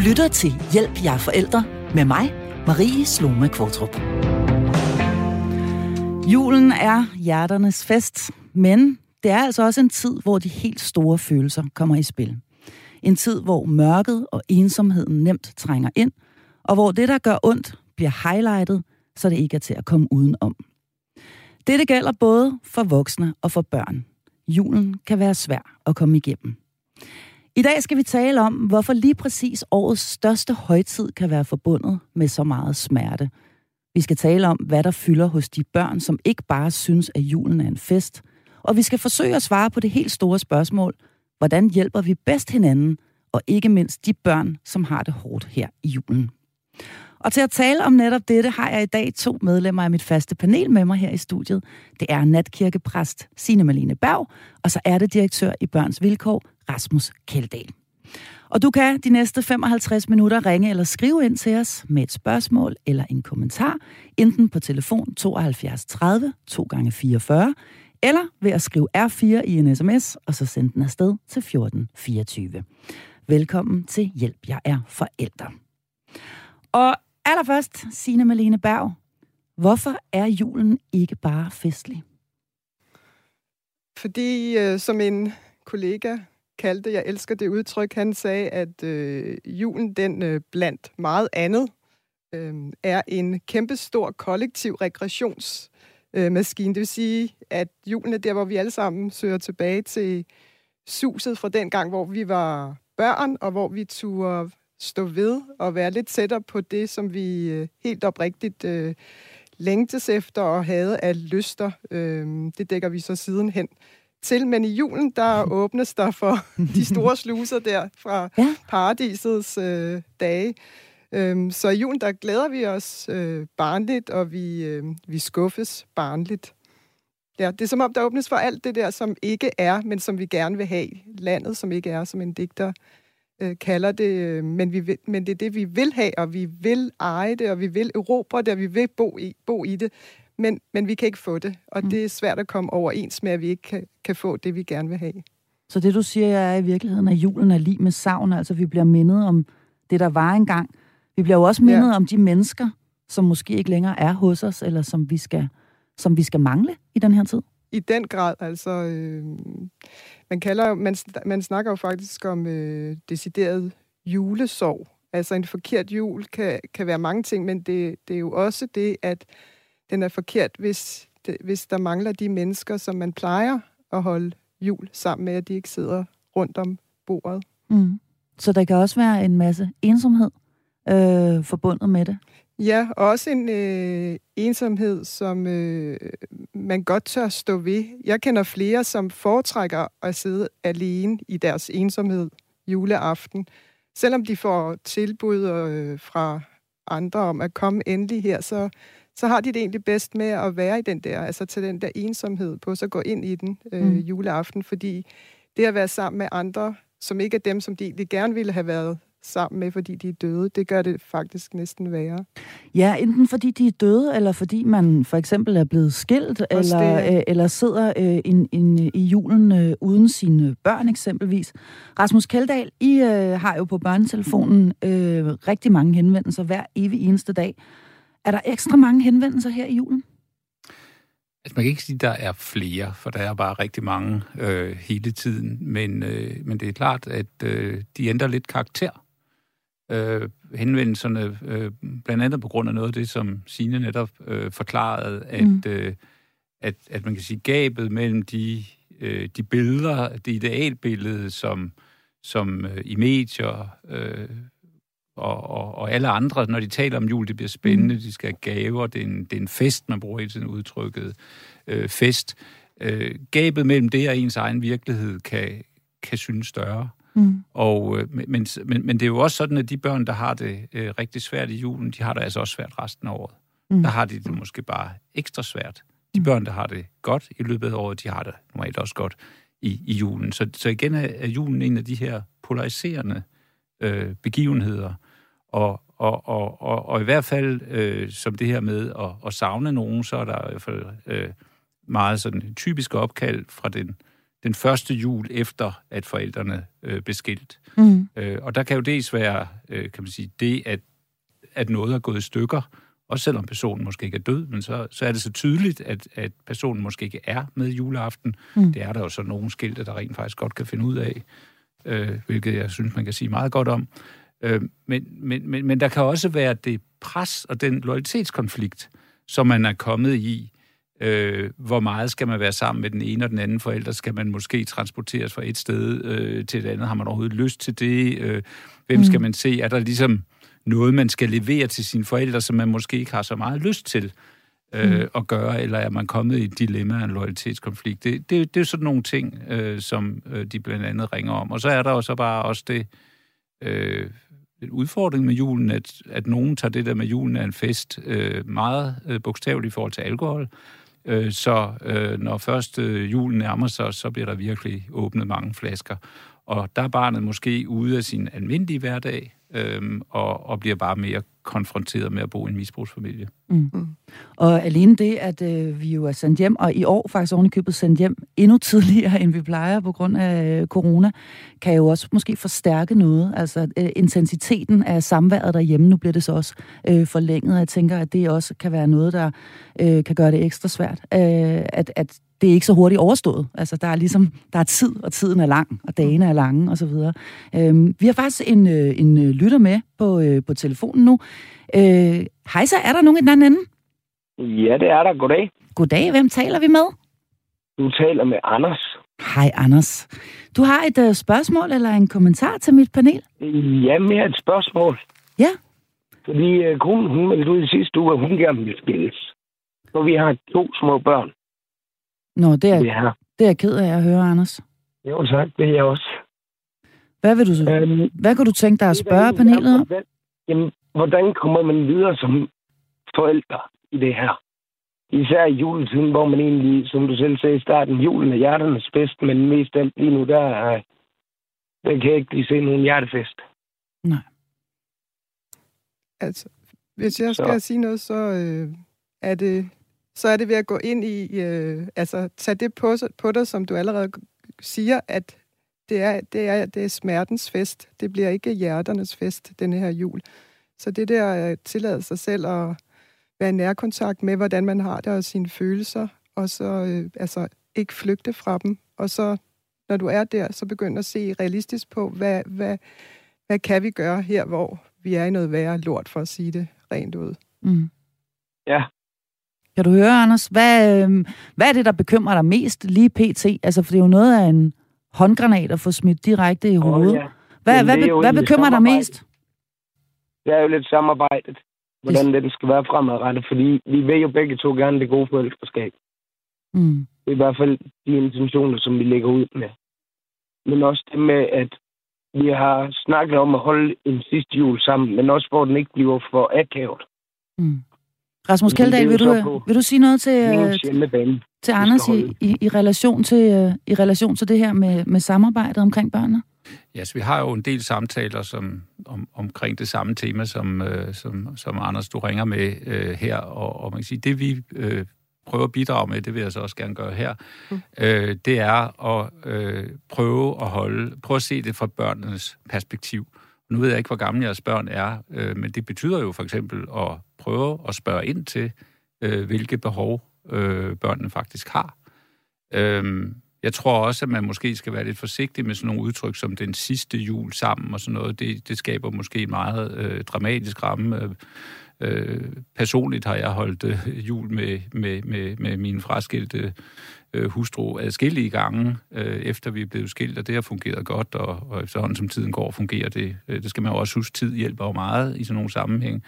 lytter til Hjælp jer forældre med mig, Marie Sloma Kvartrup. Julen er hjerternes fest, men det er altså også en tid, hvor de helt store følelser kommer i spil. En tid, hvor mørket og ensomheden nemt trænger ind, og hvor det, der gør ondt, bliver highlightet, så det ikke er til at komme udenom. Dette gælder både for voksne og for børn. Julen kan være svær at komme igennem. I dag skal vi tale om, hvorfor lige præcis årets største højtid kan være forbundet med så meget smerte. Vi skal tale om, hvad der fylder hos de børn, som ikke bare synes, at julen er en fest. Og vi skal forsøge at svare på det helt store spørgsmål, hvordan hjælper vi bedst hinanden, og ikke mindst de børn, som har det hårdt her i julen. Og til at tale om netop dette har jeg i dag to medlemmer af mit faste panel med mig her i studiet. Det er natkirkepræst Signe Malene Berg, og så er det direktør i Børns Vilkår, Rasmus Keldal. Og du kan de næste 55 minutter ringe eller skrive ind til os med et spørgsmål eller en kommentar, enten på telefon 72 30 2 gange 44 eller ved at skrive R4 i en sms, og så sende den afsted til 1424. Velkommen til Hjælp, jeg er forældre. Og allerførst, Signe Malene Berg, hvorfor er julen ikke bare festlig? Fordi, øh, som en kollega kaldte, jeg elsker det udtryk, han sagde, at øh, julen, den øh, blandt meget andet, øh, er en kæmpestor kollektiv regressionsmaskine. Øh, det vil sige, at julen er der, hvor vi alle sammen søger tilbage til suset fra den gang, hvor vi var børn, og hvor vi turde stå ved og være lidt tættere på det, som vi øh, helt oprigtigt øh, længtes efter og havde af lyster. Øh, det dækker vi så sidenhen til, men i julen, der åbnes der for de store sluser der fra ja. paradisets øh, dage. Øhm, så i julen, der glæder vi os øh, barnligt, og vi, øh, vi skuffes barnligt. Ja, det er som om, der åbnes for alt det der, som ikke er, men som vi gerne vil have. Landet, som ikke er, som en digter øh, kalder det, øh, men, vi vil, men det er det, vi vil have, og vi vil eje det, og vi vil erobre det, og vi vil bo i, bo i det men, men vi kan ikke få det, og mm. det er svært at komme overens med, at vi ikke kan, kan få det, vi gerne vil have. Så det, du siger, er i virkeligheden, at julen er lige med savn, altså vi bliver mindet om det, der var engang. Vi bliver jo også mindet ja. om de mennesker, som måske ikke længere er hos os, eller som vi skal, som vi skal mangle i den her tid. I den grad, altså... Øh, man, kalder, man, man snakker jo faktisk om øh, decideret julesorg. Altså en forkert jul kan, kan være mange ting, men det, det er jo også det, at den er forkert, hvis, det, hvis der mangler de mennesker, som man plejer at holde jul sammen med, at de ikke sidder rundt om bordet. Mm. Så der kan også være en masse ensomhed øh, forbundet med det? Ja, også en øh, ensomhed, som øh, man godt tør stå ved. Jeg kender flere, som foretrækker at sidde alene i deres ensomhed juleaften, selvom de får tilbud øh, fra andre om at komme endelig her, så så har de det egentlig bedst med at være i den der, altså til den der ensomhed på, så gå ind i den øh, mm. juleaften, fordi det at være sammen med andre, som ikke er dem, som de egentlig gerne ville have været sammen med, fordi de er døde, det gør det faktisk næsten værre. Ja, enten fordi de er døde, eller fordi man for eksempel er blevet skilt, eller, øh, eller sidder øh, in, in, i julen øh, uden sine børn eksempelvis. Rasmus Keldahl, I øh, har jo på børnetelefonen øh, rigtig mange henvendelser hver evig eneste dag. Er der ekstra mange henvendelser her i julen? Altså, man kan ikke sige, at der er flere, for der er bare rigtig mange øh, hele tiden. Men, øh, men det er klart, at øh, de ændrer lidt karakter. Øh, henvendelserne, øh, blandt andet på grund af noget af det, som Signe netop øh, forklarede, at, mm. øh, at, at man kan sige, gabet mellem de, øh, de billeder, det idealbillede, som, som øh, i medier øh, og, og, og alle andre, når de taler om jul, det bliver spændende, mm. de skal have gaver, det er en, det er en fest, man bruger i tiden udtrykket øh, fest. Øh, gabet mellem det og ens egen virkelighed kan, kan synes større. Mm. Og, øh, men, men, men det er jo også sådan, at de børn, der har det øh, rigtig svært i julen, de har det altså også svært resten af året. Mm. Der har de det måske bare ekstra svært. De mm. børn, der har det godt i løbet af året, de har det normalt også godt i, i julen. Så, så igen er, er julen en af de her polariserende øh, begivenheder, og, og, og, og, og i hvert fald, øh, som det her med at, at savne nogen, så er der i hvert fald øh, meget sådan typisk opkald fra den den første jul efter, at forældrene øh, blev skilt. Mm. Øh, og der kan jo dels være, øh, kan man sige, det, at, at noget er gået i stykker, også selvom personen måske ikke er død, men så, så er det så tydeligt, at, at personen måske ikke er med juleaften. Mm. Det er der jo så nogle skilte, der rent faktisk godt kan finde ud af, øh, hvilket jeg synes, man kan sige meget godt om. Øh, men, men, men, men der kan også være det pres og den loyalitetskonflikt, som man er kommet i. Øh, hvor meget skal man være sammen med den ene og den anden forælder? Skal man måske transporteres fra et sted øh, til et andet? Har man overhovedet lyst til det? Øh, hvem mm. skal man se? Er der ligesom noget, man skal levere til sine forældre, som man måske ikke har så meget lyst til øh, mm. at gøre, eller er man kommet i et dilemma af en loyalitetskonflikt? Det, det, det er sådan nogle ting, øh, som øh, de blandt andet ringer om. Og så er der jo så bare også det... Øh, en udfordring med julen, at, at nogen tager det der med julen af en fest øh, meget øh, bogstaveligt i forhold til alkohol. Øh, så øh, når først øh, julen nærmer sig, så bliver der virkelig åbnet mange flasker. Og der er barnet måske ude af sin almindelige hverdag, øhm, og, og bliver bare mere konfronteret med at bo i en misbrugsfamilie. Mm. Mm. Og alene det, at øh, vi jo er sendt hjem, og i år faktisk oven i købet sendt hjem endnu tidligere, end vi plejer på grund af øh, corona, kan jo også måske forstærke noget. Altså øh, intensiteten af samværet derhjemme, nu bliver det så også øh, forlænget, og jeg tænker, at det også kan være noget, der øh, kan gøre det ekstra svært. Øh, at, at det er ikke så hurtigt overstået. Altså, der er ligesom, der er tid, og tiden er lang, og dagene er lange, og så videre. Øhm, vi har faktisk en, øh, en øh, lytter med på, øh, på telefonen nu. Øh, hej så, er der nogen i den anden ende? Ja, det er der. Goddag. Goddag, hvem taler vi med? Du taler med Anders. Hej, Anders. Du har et uh, spørgsmål eller en kommentar til mit panel? Ja, mere et spørgsmål. Ja. Fordi uh, konen, hun meldte ud i sidste uge, at hun gerne vil skilles. Så vi har to små børn. Nå, det er, ja. det er jeg ked af at høre, Anders. Jo, tak. Det er jeg også. Hvad vil du så? Øhm, hvad kan du tænke dig at spørge panelet om? Jamen, hvordan kommer man videre som forældre i det her? Især i juletiden, hvor man egentlig, som du selv sagde i starten, julen er hjerternes fest, men mest alt lige nu, der, er, der kan jeg ikke lige se nogen hjertefest. Nej. Altså, hvis jeg skal så. sige noget, så øh, er det så er det ved at gå ind i, øh, altså tage det på, på dig, som du allerede siger, at det er, det, er, det er smertens fest. Det bliver ikke hjerternes fest, denne her jul. Så det der at tillade sig selv at være i nærkontakt med, hvordan man har det og sine følelser, og så øh, altså ikke flygte fra dem. Og så, når du er der, så begynd at se realistisk på, hvad, hvad, hvad kan vi gøre her, hvor vi er i noget værre lort, for at sige det rent ud. Mm. Ja, kan du høre, Anders? Hvad, øh, hvad er det, der bekymrer dig mest lige pt? Altså, for det er jo noget af en håndgranat at få smidt direkte i hovedet. Oh, ja. Hvad, hvad, be, hvad bekymrer dig mest? Det er jo lidt samarbejdet, hvordan det... skal være fremadrettet, fordi vi vil jo begge to gerne det gode forældreskab. Mm. Det er i hvert fald de intentioner, som vi lægger ud med. Men også det med, at vi har snakket om at holde en sidste jul sammen, men også hvor den ikke bliver for akavet. Mm. Rasmus Kjeldahl, vil du, vil du sige noget til, øh, til Anders i, i, i, relation til, øh, i relation til det her med, med samarbejdet omkring børnene? Ja, så vi har jo en del samtaler som, om, omkring det samme tema, som, øh, som, som Anders, du ringer med øh, her. Og, og man kan sige, det vi øh, prøver at bidrage med, det vil jeg så også gerne gøre her, mm. øh, det er at øh, prøve at holde, prøve at se det fra børnenes perspektiv. Nu ved jeg ikke, hvor gamle jeres børn er, øh, men det betyder jo for eksempel at prøve at spørge ind til, øh, hvilke behov øh, børnene faktisk har. Øhm, jeg tror også, at man måske skal være lidt forsigtig med sådan nogle udtryk som den sidste jul sammen og sådan noget. Det, det skaber måske en meget øh, dramatisk ramme. Øh, øh, personligt har jeg holdt øh, jul med, med, med, med min fraskilte øh, hustru adskillige gange, øh, efter vi er blevet skilt, og det har fungeret godt, og, og efterhånden som tiden går, fungerer det. Øh, det skal man jo også huske, tid hjælper jo meget i sådan nogle sammenhæng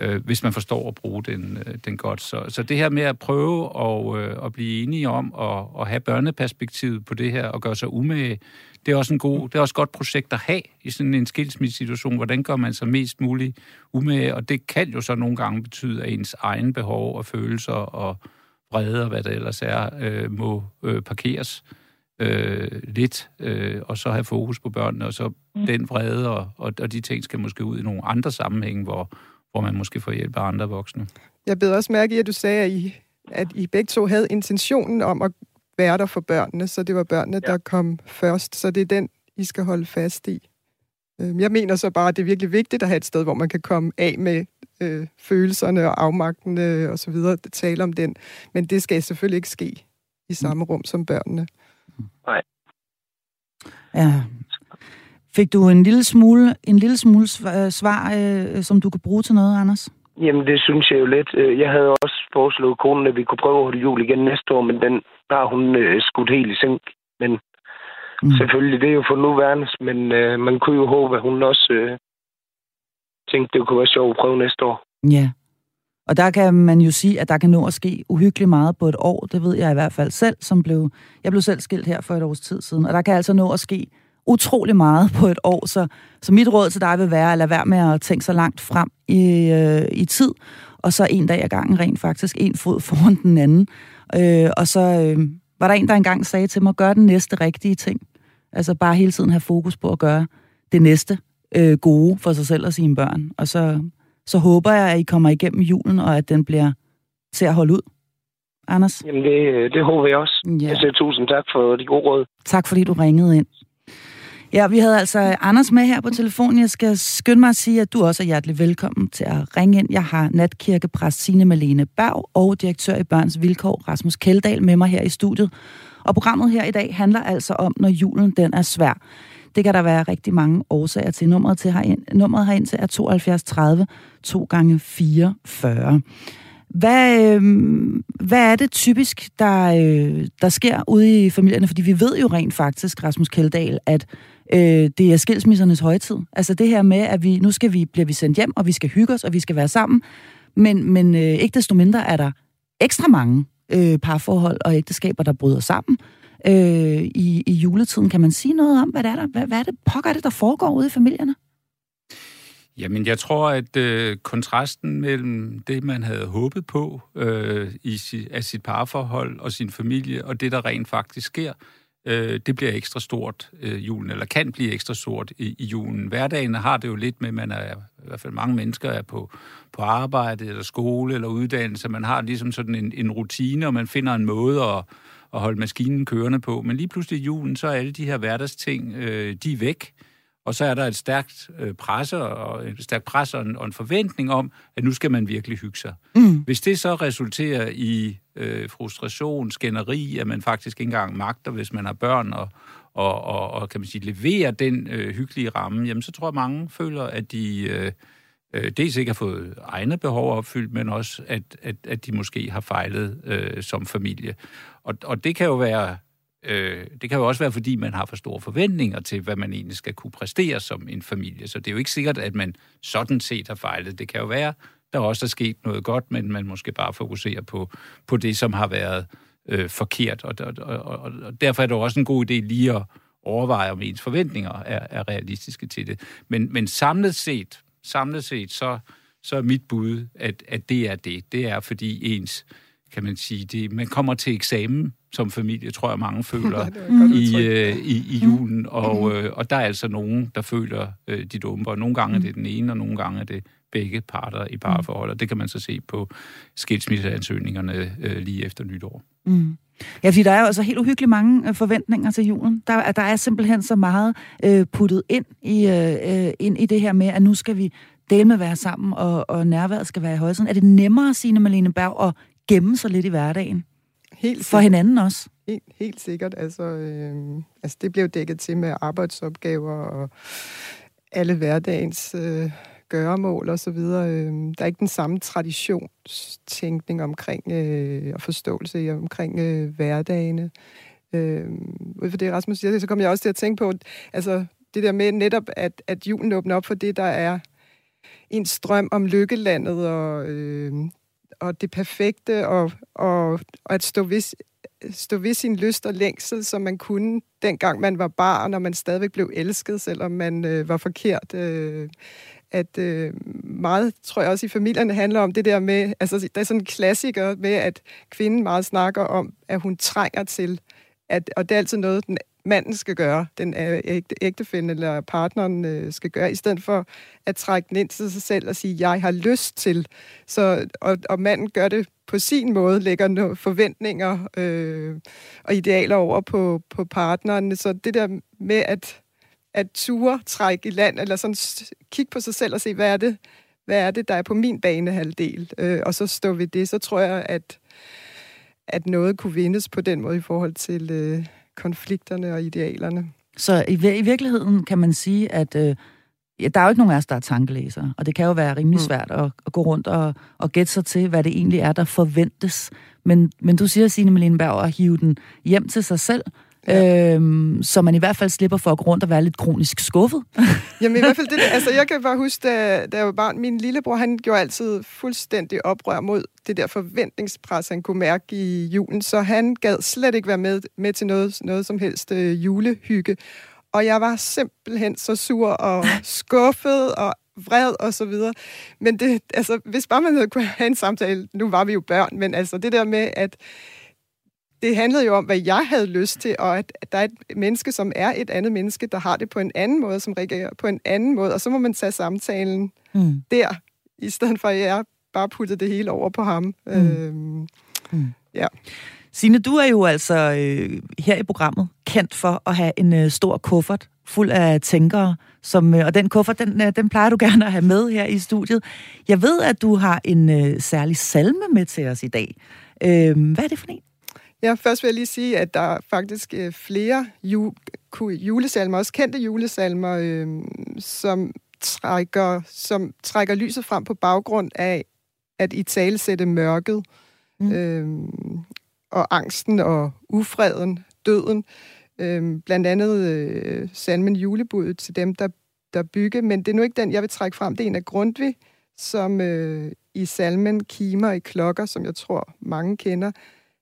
øh, hvis man forstår at bruge den, øh, den godt. Så, så det her med at prøve at, øh, at blive enige om at, at have børneperspektivet på det her og gøre sig umage, det er også en god, det er også et godt projekt at have i sådan en skilsmissesituation. Hvordan gør man sig mest muligt umage? Og det kan jo så nogle gange betyde, at ens egen behov og følelser og vrede og hvad det ellers er, øh, må øh, parkeres øh, lidt, øh, og så have fokus på børnene, og så mm. den vrede og, og, og de ting skal måske ud i nogle andre sammenhænge, hvor, hvor man måske får hjælp af andre voksne. Jeg beder også mærke i, at du sagde, at I, at I begge to havde intentionen om at være der for børnene, så det var børnene, ja. der kom først. Så det er den, I skal holde fast i. Øh, jeg mener så bare, at det er virkelig vigtigt at have et sted, hvor man kan komme af med øh, følelserne og afmagtene og så videre, tale om den. Men det skal selvfølgelig ikke ske i samme rum som børnene. Nej. Ja. Fik du en lille smule, en lille smule svar, øh, som du kan bruge til noget, Anders? Jamen, det synes jeg jo lidt. Øh, jeg havde også foreslået konen, at vi kunne prøve at holde jul igen næste år, men den har hun øh, skudt helt i seng. Men mm. selvfølgelig, det er jo for nuværende, men øh, man kunne jo håbe, at hun også øh, tænkte, det kunne være sjovt at prøve næste år. Ja. Og der kan man jo sige, at der kan nå at ske uhyggeligt meget på et år. Det ved jeg i hvert fald selv, som blev... Jeg blev selv skilt her for et års tid siden, og der kan altså nå at ske utrolig meget på et år. Så, så mit råd til dig vil være at lade være med at tænke så langt frem i, øh, i tid, og så en dag ad gangen rent faktisk, en fod foran den anden. Øh, og så øh, var der en, der engang sagde til mig, gør den næste rigtige ting. Altså bare hele tiden have fokus på at gøre det næste øh, gode for sig selv og sine børn. Og så, så håber jeg, at I kommer igennem julen, og at den bliver til at holde ud. Anders? Jamen, det, det håber jeg også. Ja. Jeg siger tusind tak for de gode råd. Tak, fordi du ringede ind. Ja, vi havde altså Anders med her på telefonen. Jeg skal skynde mig at sige, at du også er hjertelig velkommen til at ringe ind. Jeg har natkirkepræst Signe Malene Berg og direktør i Børns Vilkår Rasmus Keldahl med mig her i studiet. Og programmet her i dag handler altså om, når julen den er svær. Det kan der være rigtig mange årsager til. Nummeret, til herind, nummeret herind til er 72 30 2 gange 44. Hvad, øh, hvad er det typisk, der, øh, der sker ude i familierne? Fordi vi ved jo rent faktisk, Rasmus Keldahl, at øh, det er skilsmissernes højtid. Altså det her med, at vi nu skal vi, bliver vi sendt hjem, og vi skal hygge os, og vi skal være sammen. Men, men øh, ikke desto mindre er der ekstra mange øh, parforhold og ægteskaber, der bryder sammen. Øh, i, I juletiden kan man sige noget om, hvad det er, der, hvad, hvad er det, pokker det, der foregår ude i familierne? Jamen, jeg tror, at øh, kontrasten mellem det, man havde håbet på øh, i sit, af sit parforhold og sin familie, og det, der rent faktisk sker, øh, Øh, det bliver ekstra stort øh, julen, eller kan blive ekstra stort i, i julen. Hverdagen har det jo lidt med, at man er, i hvert fald mange mennesker er på, på arbejde, eller skole, eller uddannelse. Man har ligesom sådan en, en rutine, og man finder en måde at, at holde maskinen kørende på. Men lige pludselig i julen, så er alle de her hverdagsting, øh, de er væk. Og så er der et stærkt øh, pres og et stærkt pres og en, og en forventning om, at nu skal man virkelig hygge sig. Mm. Hvis det så resulterer i øh, frustration, skænderi, at man faktisk ikke engang magter, hvis man har børn, og, og, og, og kan man sige, leverer den øh, hyggelige ramme, jamen så tror jeg, mange føler, at de øh, øh, dels ikke har fået egne behov opfyldt, men også, at, at, at de måske har fejlet øh, som familie. Og, og det kan jo være øh, det kan jo også være, fordi man har for store forventninger til, hvad man egentlig skal kunne præstere som en familie. Så det er jo ikke sikkert, at man sådan set har fejlet. Det kan jo være, der også er sket noget godt, men man måske bare fokuserer på, på det, som har været øh, forkert. Og, og, og, og derfor er det også en god idé lige at overveje, om ens forventninger er, er realistiske til det. Men, men samlet set, samlet set så, så er mit bud, at, at det er det. Det er, fordi ens, kan man sige, det, man kommer til eksamen som familie, tror jeg mange føler i, øh, i, i julen. Og, øh, og der er altså nogen, der føler øh, de dumper. Nogle gange er det den ene, og nogle gange er det begge parter i parforhold. Og det kan man så se på skilsmisseansøgningerne øh, lige efter nytår. Mm. Ja, fordi der er jo altså helt uhyggeligt mange øh, forventninger til julen. Der, der er simpelthen så meget øh, puttet ind i, øh, ind i det her med, at nu skal vi dele med være sammen, og, og nærværet skal være i højden. Er det nemmere, Signe Malene Berg, at gemme sig lidt i hverdagen? Helt for hinanden også? Helt, helt sikkert. Altså, øh, altså, det blev dækket til med arbejdsopgaver og alle hverdagens øh, gøremål og så videre. Øh, der er ikke den samme traditionstænkning omkring øh, og forståelse omkring øh, hverdagene. Øh, for det, Rasmus siger, så kommer jeg også til at tænke på, altså det der med netop, at, at julen åbner op for det, der er en strøm om lykkelandet og øh, og det perfekte, og, og, og at stå ved, stå ved sin lyst og længsel, som man kunne, dengang man var barn, og man stadigvæk blev elsket, selvom man øh, var forkert. Øh, at øh, meget, tror jeg også i familierne, handler om det der med, altså der er sådan en klassiker med, at kvinden meget snakker om, at hun trænger til, at, og det er altid noget, den manden skal gøre, den ægte, ægtefælden eller partneren øh, skal gøre, i stedet for at trække den ind til sig selv og sige, jeg har lyst til. Så, og, og manden gør det på sin måde, lægger no- forventninger øh, og idealer over på, på partneren. Så det der med at, at ture trække i land, eller sådan kigge på sig selv og se, hvad er det, hvad er det, der er på min banehalvdel, øh, og så stå ved det, så tror jeg, at, at noget kunne vindes på den måde i forhold til øh, konflikterne og idealerne. Så i, i virkeligheden kan man sige, at øh, ja, der er jo ikke nogen af os, der er tankelæsere, og det kan jo være rimelig mm. svært at, at gå rundt og, og gætte sig til, hvad det egentlig er, der forventes. Men, men du siger, Signe Melinberg, at hive den hjem til sig selv, Ja. Øhm, så man i hvert fald slipper for at gå rundt og være lidt kronisk skuffet. Jamen i hvert fald, det, altså jeg kan bare huske, da, da jeg var barn, min lillebror, han gjorde altid fuldstændig oprør mod det der forventningspres, han kunne mærke i julen, så han gad slet ikke være med, med til noget, noget som helst øh, julehygge. Og jeg var simpelthen så sur og skuffet og vred og så videre. Men det, altså, hvis bare man havde kunne have en samtale, nu var vi jo børn, men altså det der med, at det handlede jo om, hvad jeg havde lyst til, og at, at der er et menneske, som er et andet menneske, der har det på en anden måde, som reagerer på en anden måde, og så må man tage samtalen mm. der, i stedet for at jeg bare puttede det hele over på ham. Mm. Øhm, mm. Ja. Signe, du er jo altså øh, her i programmet kendt for at have en øh, stor kuffert fuld af tænkere, som, øh, og den kuffert, den, øh, den plejer du gerne at have med her i studiet. Jeg ved, at du har en øh, særlig salme med til os i dag. Øh, hvad er det for en? Ja, først vil jeg lige sige, at der er faktisk øh, flere ju- julesalmer, også kendte julesalmer, øh, som, trækker, som trækker lyset frem på baggrund af at i tale sætte mørket mm. øh, og angsten og ufreden, døden. Øh, blandt andet øh, salmen julebuddet til dem, der, der bygger, men det er nu ikke den, jeg vil trække frem. Det er en af Grundtvig, som øh, i salmen Kimer i klokker, som jeg tror mange kender,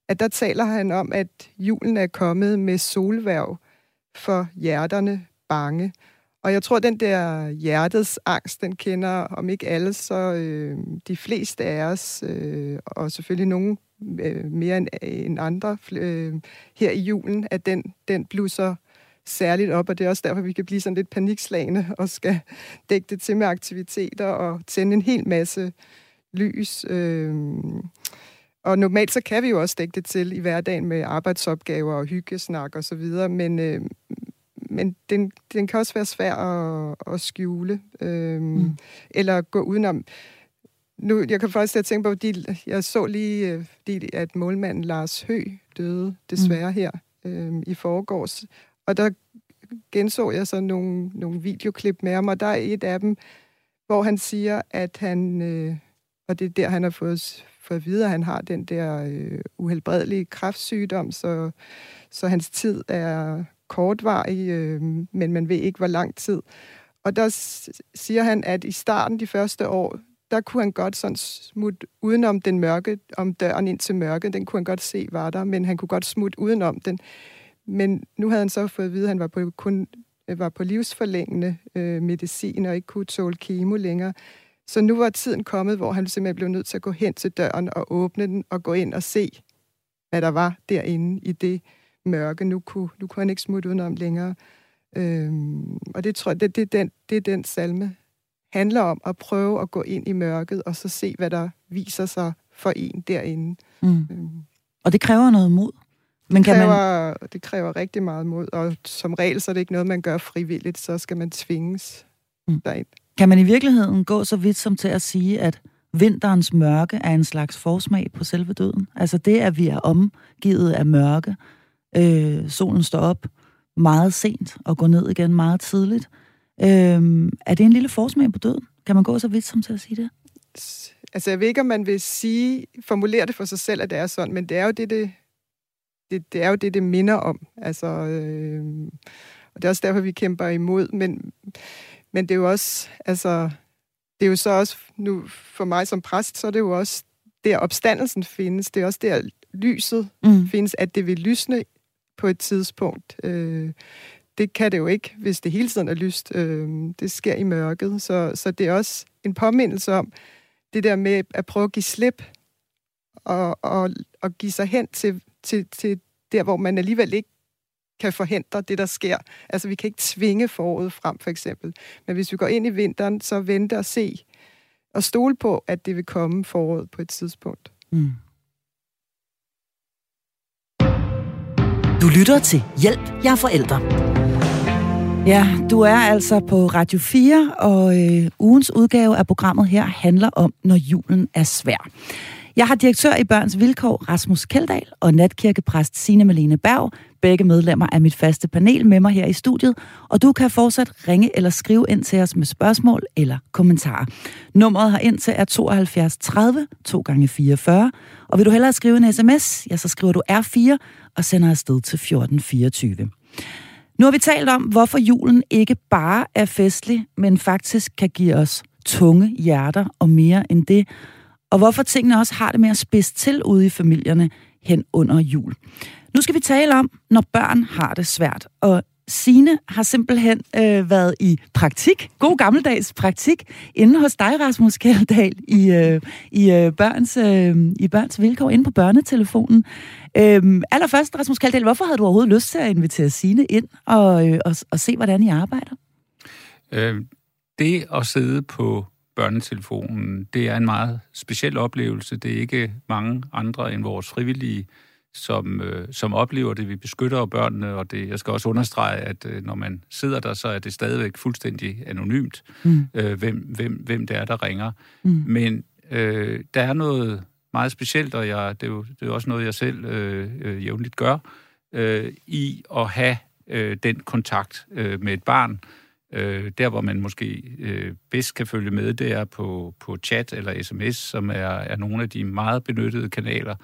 at der taler han om, at julen er kommet med solværv for hjerterne bange. Og jeg tror, den der hjertets angst, den kender om ikke alle, så øh, de fleste af os, øh, og selvfølgelig nogen øh, mere end, end andre øh, her i julen, at den, den blusser særligt op, og det er også derfor, vi kan blive sådan lidt panikslagende og skal dække det til med aktiviteter og tænde en hel masse lys. Øh, og normalt så kan vi jo også dække det til i hverdagen med arbejdsopgaver og hyggesnak og så videre, men, øh, men den, den kan også være svær at, at skjule, øh, mm. eller gå udenom. Nu, jeg kan faktisk tænke på, at jeg så lige, øh, fordi, at målmanden Lars Hø døde desværre mm. her øh, i forgårs, og der genså jeg så nogle, nogle videoklip med ham, og der er et af dem, hvor han siger, at han, øh, og det er der, han har fået for at vide, at han har den der øh, uhelbredelige kræftsygdom, så, så hans tid er kortvarig, øh, men man ved ikke, hvor lang tid. Og der siger han, at i starten, de første år, der kunne han godt sådan smutte udenom den mørke, om døren ind til mørket, den kunne han godt se var der, men han kunne godt smutte udenom den. Men nu havde han så fået at vide, at han var på, kun øh, var på livsforlængende øh, medicin og ikke kunne tåle kemo længere. Så nu var tiden kommet, hvor han simpelthen blev nødt til at gå hen til døren og åbne den og gå ind og se, hvad der var derinde i det mørke. Nu kunne, nu kunne han ikke smutte udenom længere. Øhm, og det tror jeg, det, det, er den, det er den salme handler om, at prøve at gå ind i mørket og så se, hvad der viser sig for en derinde. Mm. Øhm. Og det kræver noget mod. Men det, kræver, kan man... det kræver rigtig meget mod, og som regel så er det ikke noget, man gør frivilligt, så skal man tvinges mm. derind. Kan man i virkeligheden gå så vidt som til at sige, at vinterens mørke er en slags forsmag på selve døden? Altså det, at vi er omgivet af mørke, øh, solen står op meget sent og går ned igen meget tidligt. Øh, er det en lille forsmag på døden? Kan man gå så vidt som til at sige det? Altså jeg ved ikke, om man vil sige, formulere det for sig selv, at det er sådan, men det er jo det, det, det, det, er jo det, det minder om. Altså, øh, og det er også derfor, vi kæmper imod. Men men det er jo også, altså, det er jo så også, nu for mig som præst, så er det jo også der opstandelsen findes. Det er også der lyset mm. findes, at det vil lysne på et tidspunkt. Øh, det kan det jo ikke, hvis det hele tiden er lyst. Øh, det sker i mørket. Så, så det er også en påmindelse om det der med at prøve at give slip og, og, og give sig hen til, til, til der, hvor man alligevel ikke kan forhindre det, der sker. Altså, vi kan ikke tvinge foråret frem, for eksempel. Men hvis vi går ind i vinteren, så vente og se, og stole på, at det vil komme foråret på et tidspunkt. Mm. Du lytter til Hjælp, jeg er forældre. Ja, du er altså på Radio 4, og øh, ugens udgave af programmet her handler om, når julen er svær. Jeg har direktør i Børns Vilkår, Rasmus Keldal, og natkirkepræst Signe Malene Berg, begge medlemmer af mit faste panel med mig her i studiet, og du kan fortsat ringe eller skrive ind til os med spørgsmål eller kommentarer. Nummeret her ind til er 72 30 2 gange 44, og vil du hellere skrive en sms, ja, så skriver du R4 og sender afsted til 1424. Nu har vi talt om, hvorfor julen ikke bare er festlig, men faktisk kan give os tunge hjerter og mere end det, og hvorfor tingene også har det med at spidse til ude i familierne hen under jul. Nu skal vi tale om, når børn har det svært, og Sine har simpelthen øh, været i praktik, god gammeldags praktik, inde hos dig, Rasmus Kjeldahl, i, øh, i, øh, børns, øh, i børns vilkår, inde på børnetelefonen. Øh, allerførst, Rasmus Kjeldahl, hvorfor havde du overhovedet lyst til at invitere Sine ind og, øh, og, og se, hvordan I arbejder? Øh, det at sidde på børnetelefonen, det er en meget speciel oplevelse. Det er ikke mange andre end vores frivillige, som, øh, som oplever det. Vi beskytter børnene, og det, jeg skal også understrege, at øh, når man sidder der, så er det stadigvæk fuldstændig anonymt, mm. øh, hvem, hvem, hvem det er, der ringer. Mm. Men øh, der er noget meget specielt, og jeg, det, er jo, det er også noget, jeg selv øh, øh, jævnligt gør, øh, i at have øh, den kontakt øh, med et barn, Øh, Øh, der, hvor man måske øh, bedst kan følge med, det er på, på chat eller sms, som er, er nogle af de meget benyttede kanaler,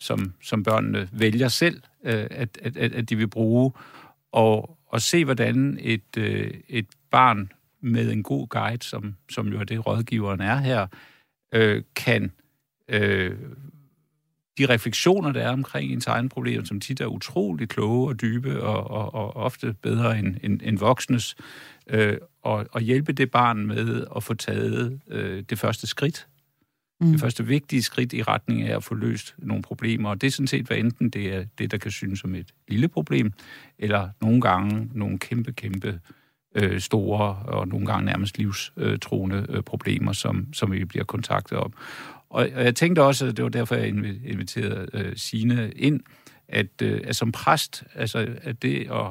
som, som børnene vælger selv, øh, at, at, at de vil bruge. Og, og se, hvordan et, øh, et barn med en god guide, som, som jo er det rådgiveren er her, øh, kan øh, de refleksioner, der er omkring ens egen problemer, som tit er utrolig kloge og dybe og, og, og ofte bedre end, end, end voksnes, øh, og, og hjælpe det barn med at få taget øh, det første skridt. Mm. Det første vigtige skridt i retning af at få løst nogle problemer. Og det er sådan set, hvad enten det er det, der kan synes som et lille problem, eller nogle gange nogle kæmpe, kæmpe øh, store og nogle gange nærmest livstruende øh, problemer, som, som vi bliver kontaktet om. Og, og jeg tænkte også, at det var derfor, jeg inviterede øh, Sine ind, at, øh, at som præst, altså at det at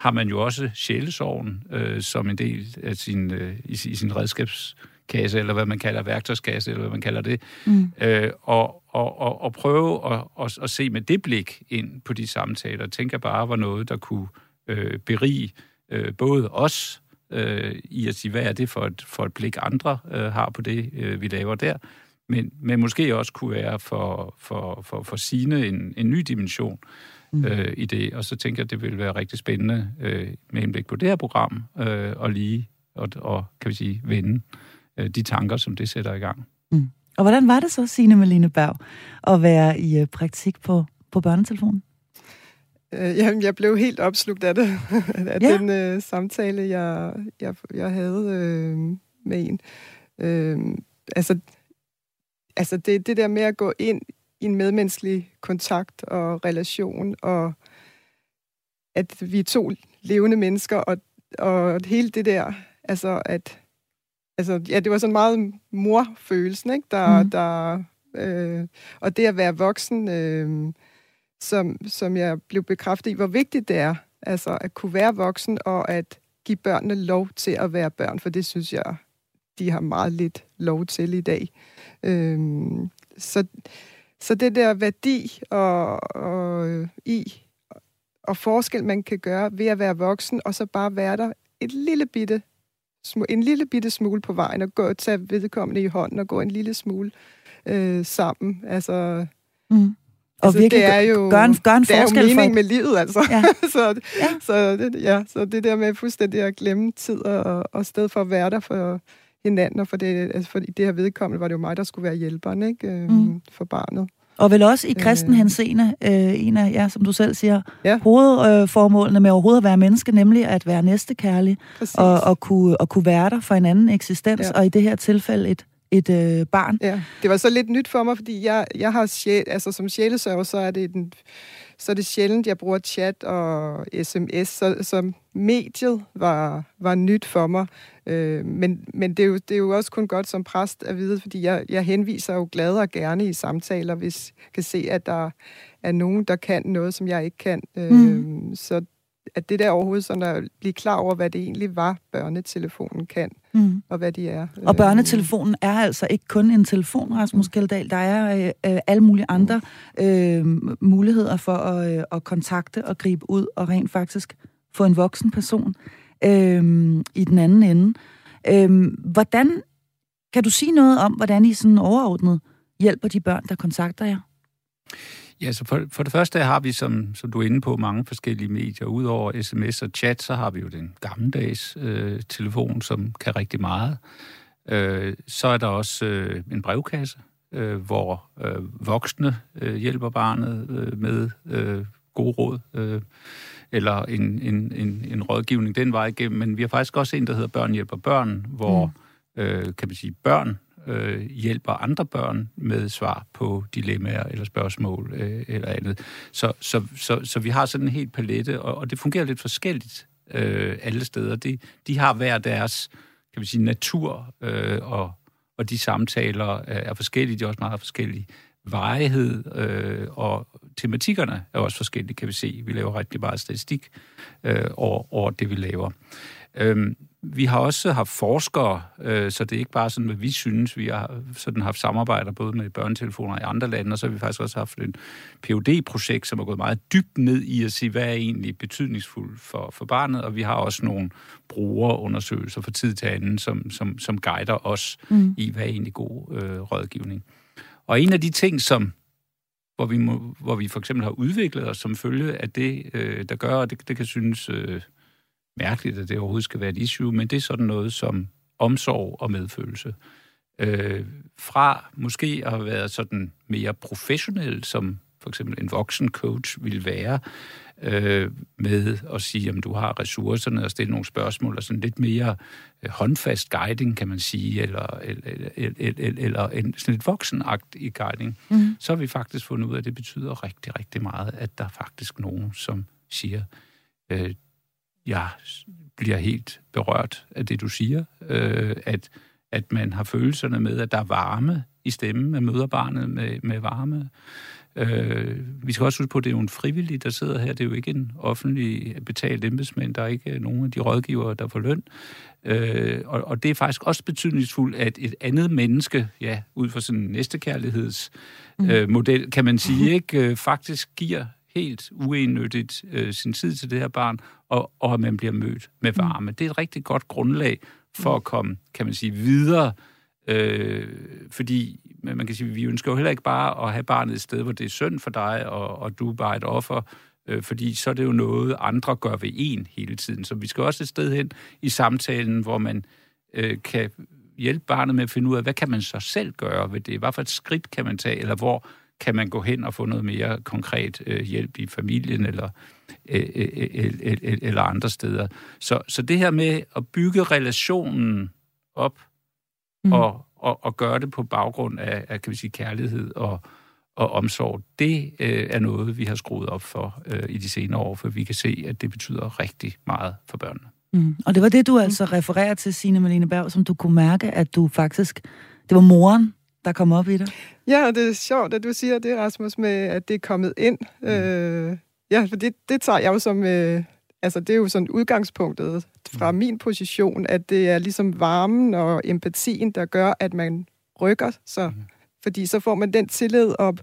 har man jo også sjælesorgen øh, som en del af sin, øh, i, i sin redskabskasse, eller hvad man kalder værktøjskasse, eller hvad man kalder det, mm. øh, og, og, og, og prøve at, og, at se med det blik ind på de samtaler, tænker jeg bare var noget, der kunne øh, berige øh, både os øh, i at sige, hvad er det for et, for et blik, andre øh, har på det, øh, vi laver der, men, men måske også kunne være for, for, for, for sine en, en ny dimension mm. øh, i det. Og så tænker jeg, at det vil være rigtig spændende øh, med henblik på det her program, øh, og lige og, og kan vi sige, vende øh, de tanker, som det sætter i gang. Mm. Og hvordan var det så, Signe Malene Berg, at være i øh, praktik på, på børnetelefonen? Øh, jamen, jeg blev helt opslugt af det, af ja. den øh, samtale, jeg, jeg, jeg havde øh, med en. Øh, altså, altså det, det der med at gå ind i en medmenneskelig kontakt og relation, og at vi er to levende mennesker, og, og hele det der, altså at, altså, ja, det var sådan meget morfølelsen, ikke? Der, mm. der, øh, og det at være voksen, øh, som, som jeg blev bekræftet i, hvor vigtigt det er, altså at kunne være voksen, og at give børnene lov til at være børn, for det synes jeg, de har meget lidt lov til i dag. Øh, så så det der værdi og, og i og forskel, man kan gøre ved at være voksen, og så bare være der et lille bitte, en lille bitte smule på vejen, og gå og tage vedkommende i hånden og gå en lille smule øh, sammen. Altså, mm. Og altså, virkelig det er jo, gør en, gør en det er jo mening for... med livet, altså. Ja. så, ja. Så, det, ja, så det der med fuldstændig at glemme tid og, og sted for at være der for, hinanden, og for det, altså for det her vedkommende var det jo mig, der skulle være hjælperen ikke? Mm. for barnet. Og vel også i kristen øh. henseende, øh, en af, ja, som du selv siger, ja. hovedformålene med overhovedet at være menneske, nemlig at være næstekærlig, og, og, kunne, og kunne være der for en anden eksistens, ja. og i det her tilfælde et et øh, barn. Ja, det var så lidt nyt for mig, fordi jeg, jeg har sjæl, altså som sjælesørger, så er det den, så er det sjældent, jeg bruger chat og sms, så, så mediet var, var nyt for mig. Øh, men men det, er jo, det er jo også kun godt som præst at vide, fordi jeg, jeg henviser jo glad og gerne i samtaler, hvis jeg kan se, at der er nogen, der kan noget, som jeg ikke kan. Øh, mm. Så at det der overhovedet sådan at blive klar over, hvad det egentlig var, børnetelefonen kan, mm. og hvad de er. Og børnetelefonen er altså ikke kun en telefon, Rasmus mm. Kjeldahl. Der er øh, øh, alle mulige andre øh, muligheder for at, øh, at kontakte og gribe ud og rent faktisk få en voksen person øh, i den anden ende. Øh, hvordan kan du sige noget om, hvordan I sådan overordnet hjælper de børn, der kontakter jer? Ja, så for, for det første har vi, som, som du er inde på, mange forskellige medier. Udover sms og chat, så har vi jo den gammeldags øh, telefon, som kan rigtig meget. Øh, så er der også øh, en brevkasse, øh, hvor øh, voksne øh, hjælper barnet øh, med øh, gode råd, øh, eller en, en, en, en rådgivning den vej igennem. Men vi har faktisk også en, der hedder Børn hjælper børn, hvor mm. øh, kan man sige, børn øh, hjælper andre børn med svar på dilemmaer eller spørgsmål øh, eller andet. Så, så, så, så vi har sådan en helt palette, og, og det fungerer lidt forskelligt øh, alle steder. De, de har hver deres kan vi sige, natur, øh, og, og de samtaler er forskellige, de er også meget forskellige. Varighed øh, og tematikkerne er også forskellige, kan vi se. Vi laver rigtig meget statistik øh, over, over det, vi laver. Øhm, vi har også haft forskere, øh, så det er ikke bare sådan, hvad vi synes. Vi har sådan haft samarbejder både med børnetelefoner i andre lande, og så har vi faktisk også haft en phd projekt som er gået meget dybt ned i at sige, hvad er egentlig betydningsfuldt for, for barnet, og vi har også nogle brugerundersøgelser for tid til anden, som, som, som guider os mm. i, hvad er egentlig god øh, rådgivning. Og en af de ting, som hvor vi, må, hvor vi for eksempel har udviklet os som følge af det, øh, der gør, og det, det kan synes... Øh, mærkeligt, at det overhovedet skal være et issue, men det er sådan noget som omsorg og medfølelse. Øh, fra måske at have været sådan mere professionel, som for eksempel en voksen coach vil være, øh, med at sige, om du har ressourcerne og stille nogle spørgsmål, og sådan lidt mere øh, håndfast guiding, kan man sige, eller, eller, eller, eller en sådan lidt voksenagt i guiding, mm. så har vi faktisk fundet ud af, at det betyder rigtig, rigtig meget, at der er faktisk nogen, som siger, øh, jeg bliver helt berørt af det, du siger, øh, at, at man har følelserne med, at der er varme i stemmen, man møder barnet med, med varme. Øh, vi skal også huske på, at det er jo en frivillig, der sidder her. Det er jo ikke en offentlig betalt embedsmænd. Der er ikke nogen af de rådgivere, der får løn. Øh, og, og det er faktisk også betydningsfuldt, at et andet menneske, ja, ud fra sådan en næstekærlighedsmodel, mm. model, kan man sige, ikke, øh, faktisk giver helt uennyttigt øh, sin tid til det her barn, og, og at man bliver mødt med mm. varme. Det er et rigtig godt grundlag for at komme, kan man sige, videre, øh, Øh, fordi man kan sige, vi ønsker jo heller ikke bare at have barnet et sted, hvor det er synd for dig, og, og du er bare et offer, øh, fordi så er det jo noget, andre gør ved en hele tiden. Så vi skal også et sted hen i samtalen, hvor man øh, kan hjælpe barnet med at finde ud af, hvad kan man så selv gøre ved det? Hvad for et skridt kan man tage, eller hvor kan man gå hen og få noget mere konkret øh, hjælp i familien eller, øh, øh, øh, øh, eller andre steder. Så, så det her med at bygge relationen op mm. og, og, og gøre det på baggrund af, af kan vi sige, kærlighed og, og omsorg, det øh, er noget, vi har skruet op for øh, i de senere år, for vi kan se, at det betyder rigtig meget for børnene. Mm. Og det var det, du altså refererer til, Signe Malene Berg, som du kunne mærke, at du faktisk, det var moren, der kom op i det. Ja, og det er sjovt, at du siger det, Rasmus, med at det er kommet ind. Mm. Øh, ja, for det, det tager jeg jo som... Øh, altså, det er jo sådan udgangspunktet fra mm. min position, at det er ligesom varmen og empatien, der gør, at man rykker sig. Mm. Fordi så får man den tillid op,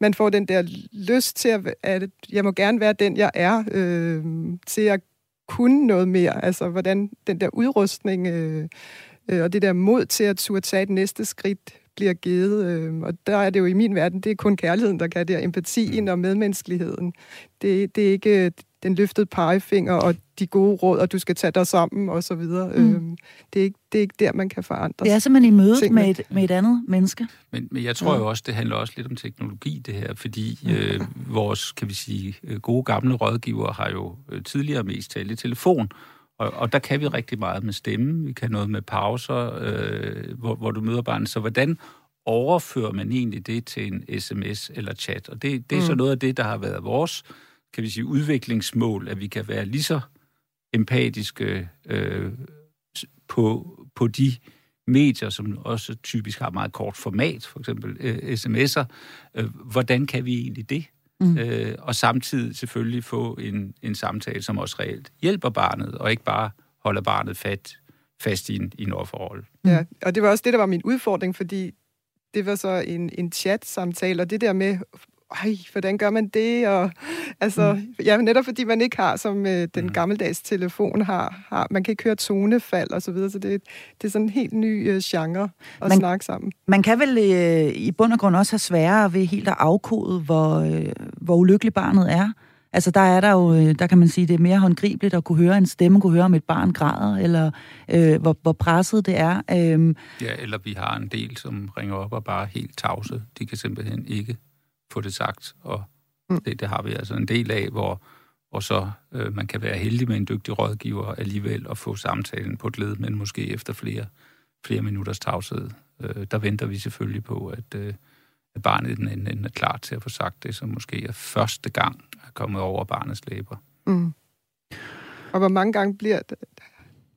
man får den der lyst til, at, at jeg må gerne være den, jeg er, øh, til at kunne noget mere. Altså, hvordan den der udrustning øh, øh, og det der mod til at turde tage et næste skridt bliver givet. Øh, og der er det jo i min verden, det er kun kærligheden, der kan det, empatien mm. og medmenneskeligheden. Det, det er ikke den løftede pegefinger og de gode råd, og du skal tage dig sammen og så videre. Mm. Øhm, det, er ikke, det er ikke der, man kan forandre Det er simpelthen i mødet med et, med et andet menneske. Men, men jeg tror ja. jo også, det handler også lidt om teknologi, det her, fordi øh, vores, kan vi sige, øh, gode gamle rådgivere har jo øh, tidligere mest talt i telefon, Og, og der kan vi rigtig meget med stemme. Vi kan noget med pauser, øh, hvor, hvor du møder barnet. Så hvordan overfører man egentlig det til en sms eller chat? Og det, det er mm. så noget af det, der har været vores kan vi sige, udviklingsmål, at vi kan være lige så empatiske øh, på, på de medier, som også typisk har meget kort format, for eksempel øh, sms'er. Øh, hvordan kan vi egentlig det? Mm. Øh, og samtidig selvfølgelig få en, en samtale, som også reelt hjælper barnet, og ikke bare holder barnet fat, fast i en, i en overforhold. Ja, og det var også det, der var min udfordring, fordi det var så en, en chat-samtale, og det der med ej, hvordan gør man det? Og, altså, mm. ja, netop fordi man ikke har, som øh, den mm. gammeldags telefon har, har, man kan ikke høre tonefald og så videre, så det, det er sådan en helt ny øh, genre at man, snakke sammen. Man kan vel øh, i bund og grund også have sværere ved helt at afkode, hvor, øh, hvor ulykkelig barnet er. Altså der er der jo, øh, der kan man sige, det er mere håndgribeligt at kunne høre en stemme, kunne høre om et barn græder, eller øh, hvor, hvor presset det er. Øh. Ja, eller vi har en del, som ringer op og bare er helt tavse. De kan simpelthen ikke få det sagt, og mm. det, det har vi altså en del af, hvor, hvor så øh, man kan være heldig med en dygtig rådgiver alligevel og få samtalen på et led, men måske efter flere, flere minutters tavshed. Øh, der venter vi selvfølgelig på, at, øh, at barnet i den ende, ende er klar til at få sagt det, som måske er første gang er kommet over barnets læber. Mm. Og hvor mange gange bliver,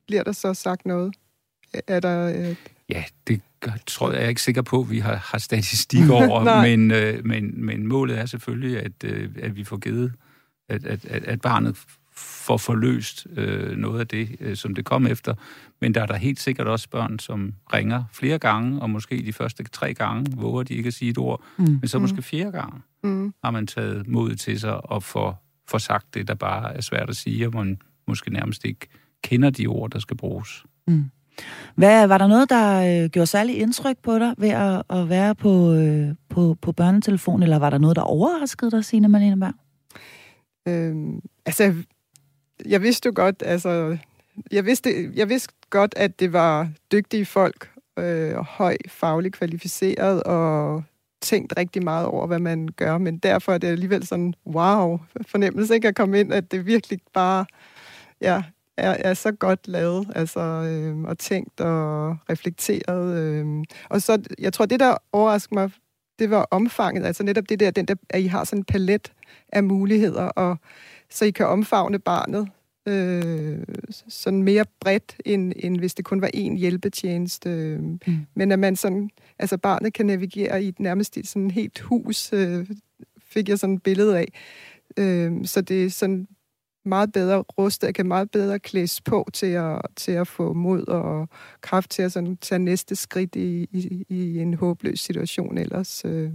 bliver der så sagt noget? Er der... Øh... Ja, det tror jeg, jeg er ikke sikker på, at vi har, har statistik over, men, øh, men, men målet er selvfølgelig, at, øh, at vi får givet, at, at, at barnet får forløst øh, noget af det, øh, som det kom efter. Men der er der helt sikkert også børn, som ringer flere gange, og måske de første tre gange våger de ikke at sige et ord, mm. men så måske mm. fjerde gang mm. har man taget modet til sig og får, får sagt det, der bare er svært at sige, og man måske nærmest ikke kender de ord, der skal bruges. Mm. Hvad, var der noget, der øh, gjorde særlig indtryk på dig ved at, at være på, øh, på, på børnetelefonen, eller var der noget, der overraskede dig, Signe Malene Berg? Øhm, altså, jeg vidste jo godt, altså, jeg vidste, jeg vidste godt, at det var dygtige folk, øh, høj fagligt kvalificeret, og tænkt rigtig meget over, hvad man gør, men derfor er det alligevel sådan, wow, fornemmelse ikke at komme ind, at det virkelig bare, ja, er, er så godt lavet, altså, øh, og tænkt og reflekteret. Øh. Og så, jeg tror, det der overraskede mig, det var omfanget, altså netop det der, den der, at I har sådan en palet af muligheder, og så I kan omfavne barnet øh, sådan mere bredt, end, end hvis det kun var én hjælpetjeneste. Øh. Mm. Men at man sådan, altså barnet kan navigere i et nærmest sådan helt hus, øh, fik jeg sådan et billede af. Øh, så det er sådan meget bedre rustet, jeg kan meget bedre klædes på til at, til at få mod og kraft til at sådan, tage næste skridt i, i, i en håbløs situation ellers. Øh,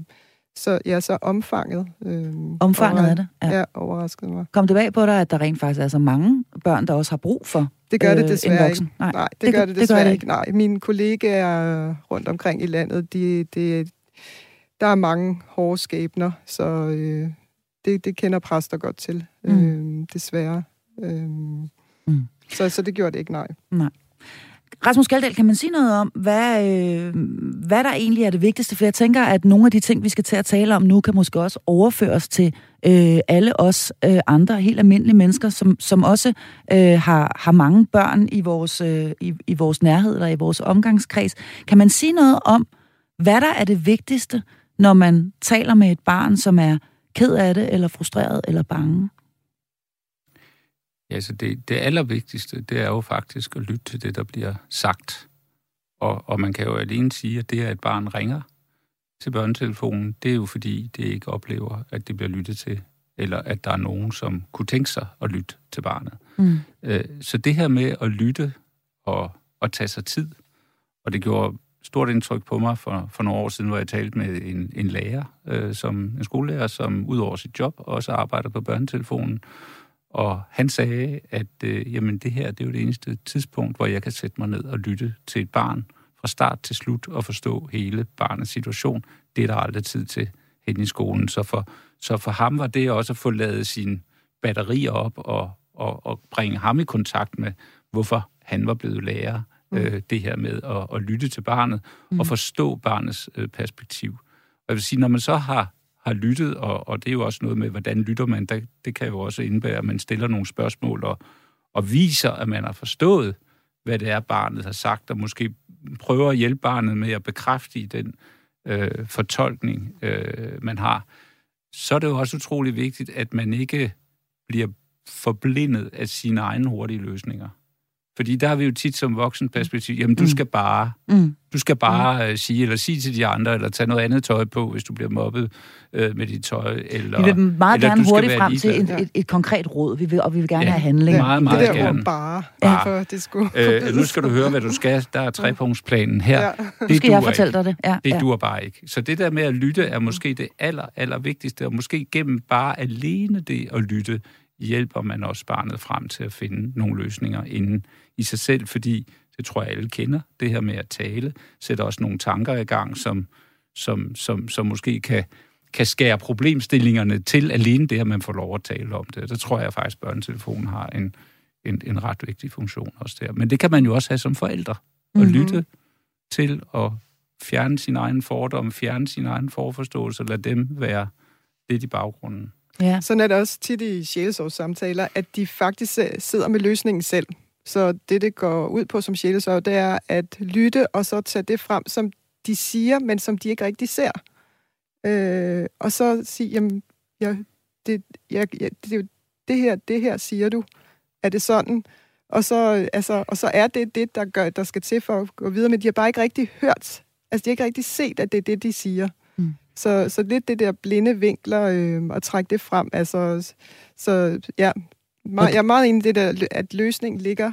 så ja, så omfanget. Øh, omfanget over, er det? Ja. ja, overraskede mig. Kom det bag på dig, at der rent faktisk er så mange børn, der også har brug for Det gør det øh, desværre ikke. Nej, Nej det, det, gør det desværre det gør det ikke. Nej, mine kollegaer rundt omkring i landet, de, de, der er mange hårde skæbner, så øh, det, det kender præster godt til, mm. øh, desværre. Øh, mm. så, så det gjorde det ikke, nej. Nej. Rasmus Galdal, kan man sige noget om, hvad, øh, hvad der egentlig er det vigtigste? For jeg tænker, at nogle af de ting, vi skal til at tale om nu, kan måske også overføres til øh, alle os øh, andre helt almindelige mennesker, som, som også øh, har, har mange børn i vores, øh, i, i vores nærhed eller i vores omgangskreds. Kan man sige noget om, hvad der er det vigtigste, når man taler med et barn, som er ked af det, eller frustreret, eller bange? Ja, så det, det allervigtigste, det er jo faktisk at lytte til det, der bliver sagt. Og, og man kan jo alene sige, at det, at et barn ringer til børnetelefonen, det er jo fordi, det ikke oplever, at det bliver lyttet til, eller at der er nogen, som kunne tænke sig at lytte til barnet. Mm. Øh, så det her med at lytte og, og tage sig tid, og det gjorde stort indtryk på mig for, for nogle år siden, hvor jeg talte med en, en lærer, øh, som en skolelærer, som ud over sit job også arbejder på børnetelefonen. Og han sagde, at øh, jamen, det her det er jo det eneste tidspunkt, hvor jeg kan sætte mig ned og lytte til et barn fra start til slut og forstå hele barnets situation. Det er der aldrig tid til hen i skolen. Så for, så for ham var det også at få lavet sine batterier op og, og, og bringe ham i kontakt med, hvorfor han var blevet lærer mm. øh, det her med at, at lytte til barnet mm. og forstå barnets øh, perspektiv. Og jeg vil sige, når man så har, har lyttet, og, og det er jo også noget med, hvordan lytter man, der, det kan jo også indebære, at man stiller nogle spørgsmål og, og viser, at man har forstået, hvad det er, barnet har sagt, og måske prøver at hjælpe barnet med at bekræfte den øh, fortolkning, øh, man har, så er det jo også utrolig vigtigt, at man ikke bliver forblindet af sine egne hurtige løsninger. Fordi der har vi jo tit som voksen perspektiv, jamen du mm. skal bare, mm. du skal bare mm. sige, eller sige til de andre, eller tage noget andet tøj på, hvis du bliver mobbet øh, med dit tøj. Eller, vi vil meget eller, gerne hurtigt frem til et, et, et konkret råd, vi vil, og vi vil gerne ja, have handling. Meget, meget det der gerne. bare, bare. For det skulle øh, nu skal du høre, hvad du skal. Der er trepunktsplanen her. Ja. Det skal jeg fortælle dig det. Ja, det ja. duer bare ikke. Så det der med at lytte er måske det aller, aller vigtigste, og måske gennem bare alene det at lytte, hjælper man også barnet frem til at finde nogle løsninger inden i sig selv, fordi det tror jeg alle kender, det her med at tale, sætter også nogle tanker i gang, som, som, som, som måske kan, kan skære problemstillingerne til alene det, at man får lov at tale om det. Der tror jeg faktisk, at børnetelefonen har en, en, en ret vigtig funktion også der. Men det kan man jo også have som forældre, at mm-hmm. lytte til at fjerne sin egen fordom, fjerne sin egen forforståelse, og lade dem være lidt i baggrunden. Ja. Sådan er det også tit i sjælesårssamtaler, at de faktisk sidder med løsningen selv. Så det, det går ud på som sjælesår, det er at lytte og så tage det frem, som de siger, men som de ikke rigtig ser. Øh, og så sige, jamen, jeg, det, jeg, jeg, det, det, her, det her siger du. Er det sådan? Og så, altså, og så er det det, der, gør, der skal til for at gå videre, men de har bare ikke rigtig hørt, altså de har ikke rigtig set, at det er det, de siger. Mm. Så, så lidt det der blinde vinkler øh, og trække det frem. Altså, så ja, jeg er meget enig i det der, at løsningen ligger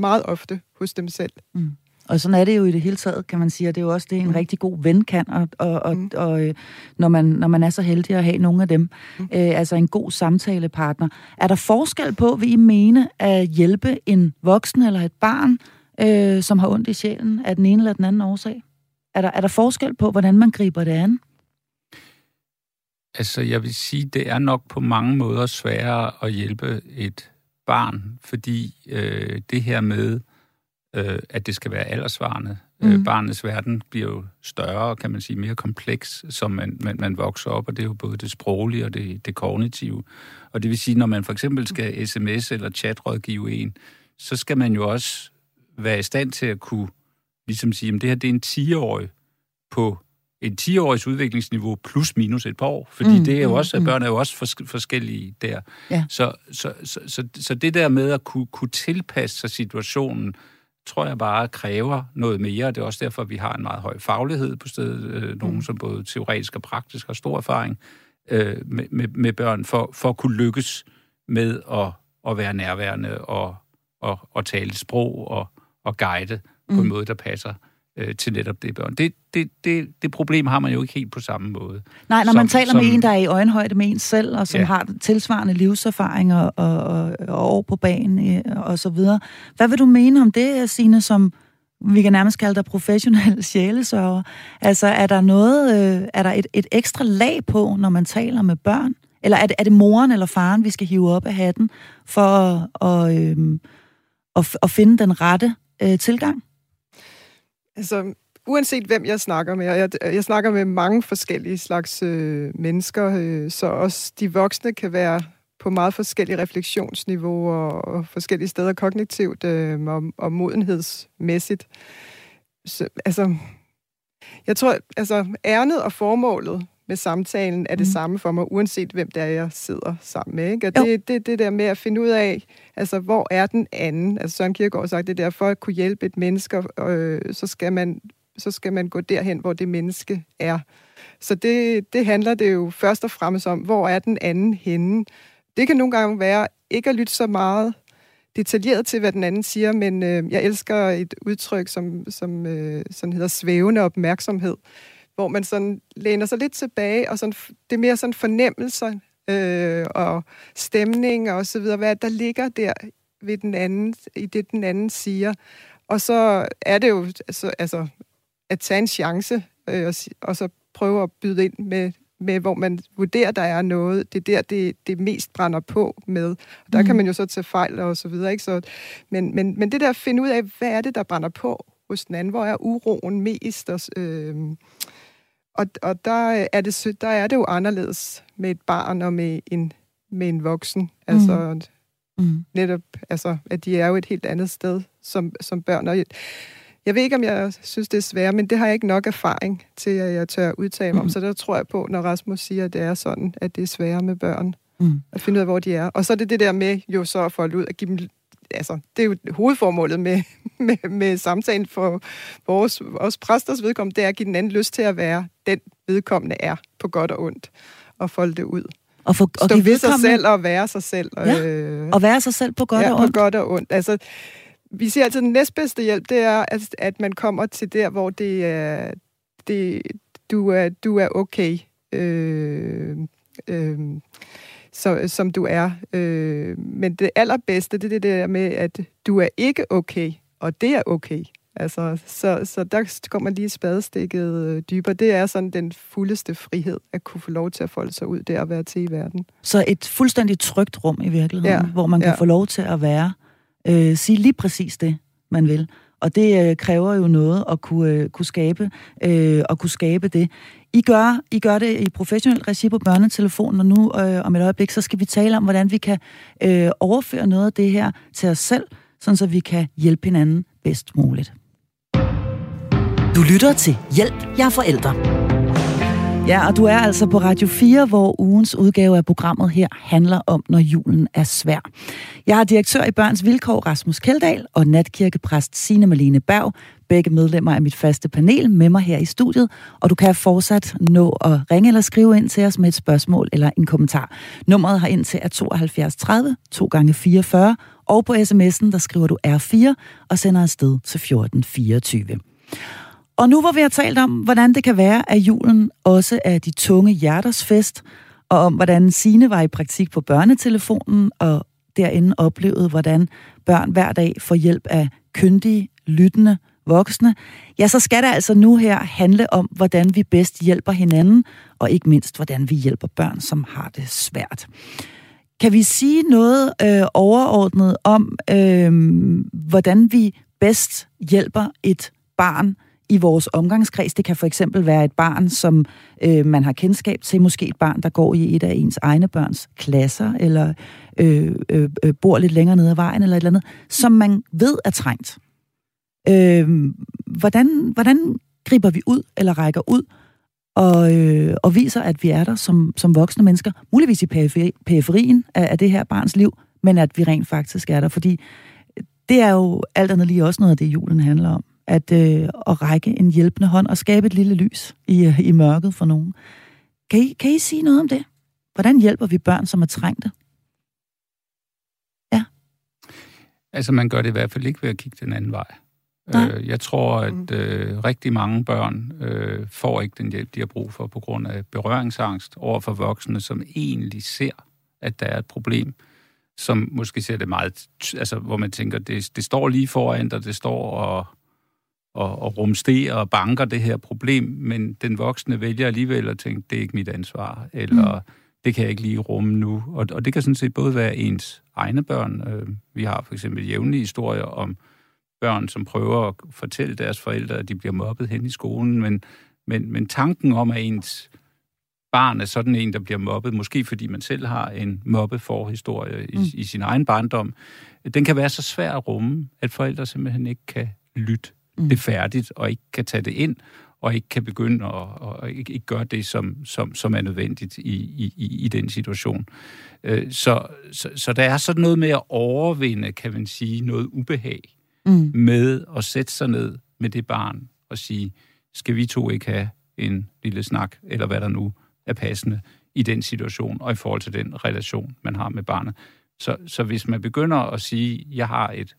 meget ofte hos dem selv. Mm. Og sådan er det jo i det hele taget, kan man sige, og det er jo også det, en mm. rigtig god ven kan, og, og, og, mm. og øh, når, man, når man er så heldig at have nogle af dem, mm. øh, altså en god samtalepartner. Er der forskel på, vil I mene, at hjælpe en voksen eller et barn, øh, som har ondt i sjælen, af den ene eller den anden årsag? Er der, er der forskel på, hvordan man griber det an? Altså, jeg vil sige, det er nok på mange måder sværere at hjælpe et barn, fordi øh, det her med, øh, at det skal være aldersvarende, mm. øh, barnets verden bliver jo større, kan man sige, mere kompleks, som man, man, man vokser op, og det er jo både det sproglige og det, det kognitive. Og det vil sige, når man for eksempel skal sms eller chatrådgive en, så skal man jo også være i stand til at kunne ligesom sige, at det her det er en 10-årig på en 10-årigs udviklingsniveau plus minus et par år, fordi mm, det er jo mm, også, at mm. børn er jo også fors- forskellige der. Ja. Så, så, så, så, så det der med at kunne, kunne tilpasse sig situationen, tror jeg bare kræver noget mere. Det er også derfor, at vi har en meget høj faglighed på stedet. Øh, nogen, mm. som både teoretisk og praktisk har stor erfaring øh, med, med, med børn, for, for at kunne lykkes med at, at være nærværende og, og, og tale sprog og, og guide mm. på en mm. måde, der passer øh, til netop det børn. Det, det, det, det problem har man jo ikke helt på samme måde. Nej, når som, man taler som, med en, der er i øjenhøjde med en selv, og som ja. har tilsvarende livserfaringer og, og, og år på banen øh, og så videre. Hvad vil du mene om det, Signe, som vi kan nærmest kalde dig professionel sjælesørger? Altså, er der noget, øh, er der et, et ekstra lag på, når man taler med børn? Eller er det, er det moren eller faren, vi skal hive op af hatten for at, øh, at, at finde den rette øh, tilgang? Altså, uanset hvem jeg snakker med, og jeg, jeg snakker med mange forskellige slags øh, mennesker, øh, så også de voksne kan være på meget forskellige refleksionsniveauer og forskellige steder kognitivt øh, og, og modenhedsmæssigt. Så, altså, jeg tror, altså, ærnet og formålet med samtalen er det mm. samme for mig, uanset hvem det er, jeg sidder sammen med. Ikke? Og det, det, det der med at finde ud af, altså, hvor er den anden? Altså Søren Kierkegaard har sagt det der, for at kunne hjælpe et menneske, øh, så, skal man, så skal man gå derhen, hvor det menneske er. Så det, det handler det jo først og fremmest om, hvor er den anden henne? Det kan nogle gange være ikke at lytte så meget detaljeret til, hvad den anden siger, men øh, jeg elsker et udtryk, som, som øh, sådan hedder svævende opmærksomhed hvor man sådan læner sig lidt tilbage, og sådan, det er mere sådan fornemmelser øh, og stemning og så videre, hvad der ligger der ved den anden, i det, den anden siger. Og så er det jo altså, altså at tage en chance, øh, og, og så prøve at byde ind med, med, hvor man vurderer, der er noget. Det er der, det, det mest brænder på med. Og der mm. kan man jo så tage fejl og så videre. Ikke? Så, men, men, men det der at finde ud af, hvad er det, der brænder på hos den anden? Hvor er uroen mest? Og, øh, og, og der, er det, der er det jo anderledes med et barn og med en, med en voksen. Altså, mm. Mm. Netop, altså, at de er jo et helt andet sted som, som børn. Og jeg, jeg ved ikke, om jeg synes, det er svært, men det har jeg ikke nok erfaring til, at jeg tør udtale mig mm. om. Så der tror jeg på, når Rasmus siger, at det er sådan, at det er sværere med børn. Mm. At finde ud af, hvor de er. Og så er det det der med jo så at få ud at give dem altså, det er jo hovedformålet med, med, med samtalen for vores, vores præsters vedkommende, det er at give den anden lyst til at være den vedkommende er, på godt og ondt, og folde det ud. Og for, og Stå ved sig selv og være sig selv. Ja, øh, og være sig selv på godt ja, og ondt. på godt og ondt. Altså, vi siger altid, at den næstbedste hjælp, det er, at, at man kommer til der, hvor det er, det, du, er, du er okay. Øh, øh, så, som du er. Øh, men det allerbedste, det er det der med, at du er ikke okay, og det er okay. Altså, så, så der kommer lige spadestikket øh, dybere. Det er sådan den fuldeste frihed, at kunne få lov til at folde sig ud der og være til i verden. Så et fuldstændig trygt rum i virkeligheden, ja. hvor man kan ja. få lov til at være, øh, sige lige præcis det, man vil. Og det øh, kræver jo noget at kunne, øh, kunne skabe øh, at kunne skabe det. I gør, I gør det i professionelt regi på børnetelefonen, og nu øh, om et øjeblik, så skal vi tale om, hvordan vi kan øh, overføre noget af det her til os selv, sådan så vi kan hjælpe hinanden bedst muligt. Du lytter til Hjælp, jeg er forældre. Ja, og du er altså på Radio 4, hvor ugens udgave af programmet her handler om, når julen er svær. Jeg har direktør i Børns Vilkår, Rasmus Keldal, og natkirkepræst Signe Malene Berg, begge medlemmer af mit faste panel, med mig her i studiet, og du kan fortsat nå at ringe eller skrive ind til os med et spørgsmål eller en kommentar. Nummeret har ind til er 72 30 2 gange 44 og på sms'en, der skriver du R4 og sender afsted til 1424. Og nu hvor vi har talt om, hvordan det kan være, at julen også er de tunge hjerters fest, og om hvordan Sine var i praktik på børnetelefonen, og derinde oplevede, hvordan børn hver dag får hjælp af kyndige, lyttende voksne, ja, så skal det altså nu her handle om, hvordan vi bedst hjælper hinanden, og ikke mindst, hvordan vi hjælper børn, som har det svært. Kan vi sige noget øh, overordnet om, øh, hvordan vi bedst hjælper et barn, i vores omgangskreds. Det kan for eksempel være et barn, som øh, man har kendskab til, måske et barn, der går i et af ens egne børns klasser, eller øh, øh, øh, bor lidt længere nede ad vejen, eller et eller andet, som man ved er trængt. Øh, hvordan, hvordan griber vi ud, eller rækker ud, og, øh, og viser, at vi er der som, som voksne mennesker, muligvis i periferien af, af det her barns liv, men at vi rent faktisk er der, fordi det er jo alt andet lige også noget af det, julen handler om at, øh, at række en hjælpende hånd og skabe et lille lys i, øh, i mørket for nogen. Kan I, kan I sige noget om det? Hvordan hjælper vi børn, som er trængte? Ja. Altså, man gør det i hvert fald ikke ved at kigge den anden vej. Nej. Øh, jeg tror, at mm. øh, rigtig mange børn øh, får ikke den hjælp, de har brug for, på grund af berøringsangst over for voksne, som egentlig ser, at der er et problem, som måske ser det meget, altså hvor man tænker, det, det står lige foran dig, det står og og, og rumsterer og banker det her problem, men den voksne vælger alligevel at tænke, det er ikke mit ansvar, eller mm. det kan jeg ikke lige rumme nu. Og, og det kan sådan set både være ens egne børn. Øh, vi har for eksempel jævnlige historier om børn, som prøver at fortælle deres forældre, at de bliver mobbet hen i skolen, men, men, men tanken om, at ens barn er sådan en, der bliver mobbet, måske fordi man selv har en mobbeforhistorie i, mm. i sin egen barndom, den kan være så svær at rumme, at forældre simpelthen ikke kan lytte mm. det færdigt, og ikke kan tage det ind, og ikke kan begynde at og ikke, ikke gøre det, som, som, som er nødvendigt i, i, i den situation. Øh, så, så, så der er sådan noget med at overvinde, kan man sige, noget ubehag mm. med at sætte sig ned med det barn og sige, skal vi to ikke have en lille snak, eller hvad der nu er passende i den situation, og i forhold til den relation, man har med barnet. Så, så hvis man begynder at sige, jeg har et,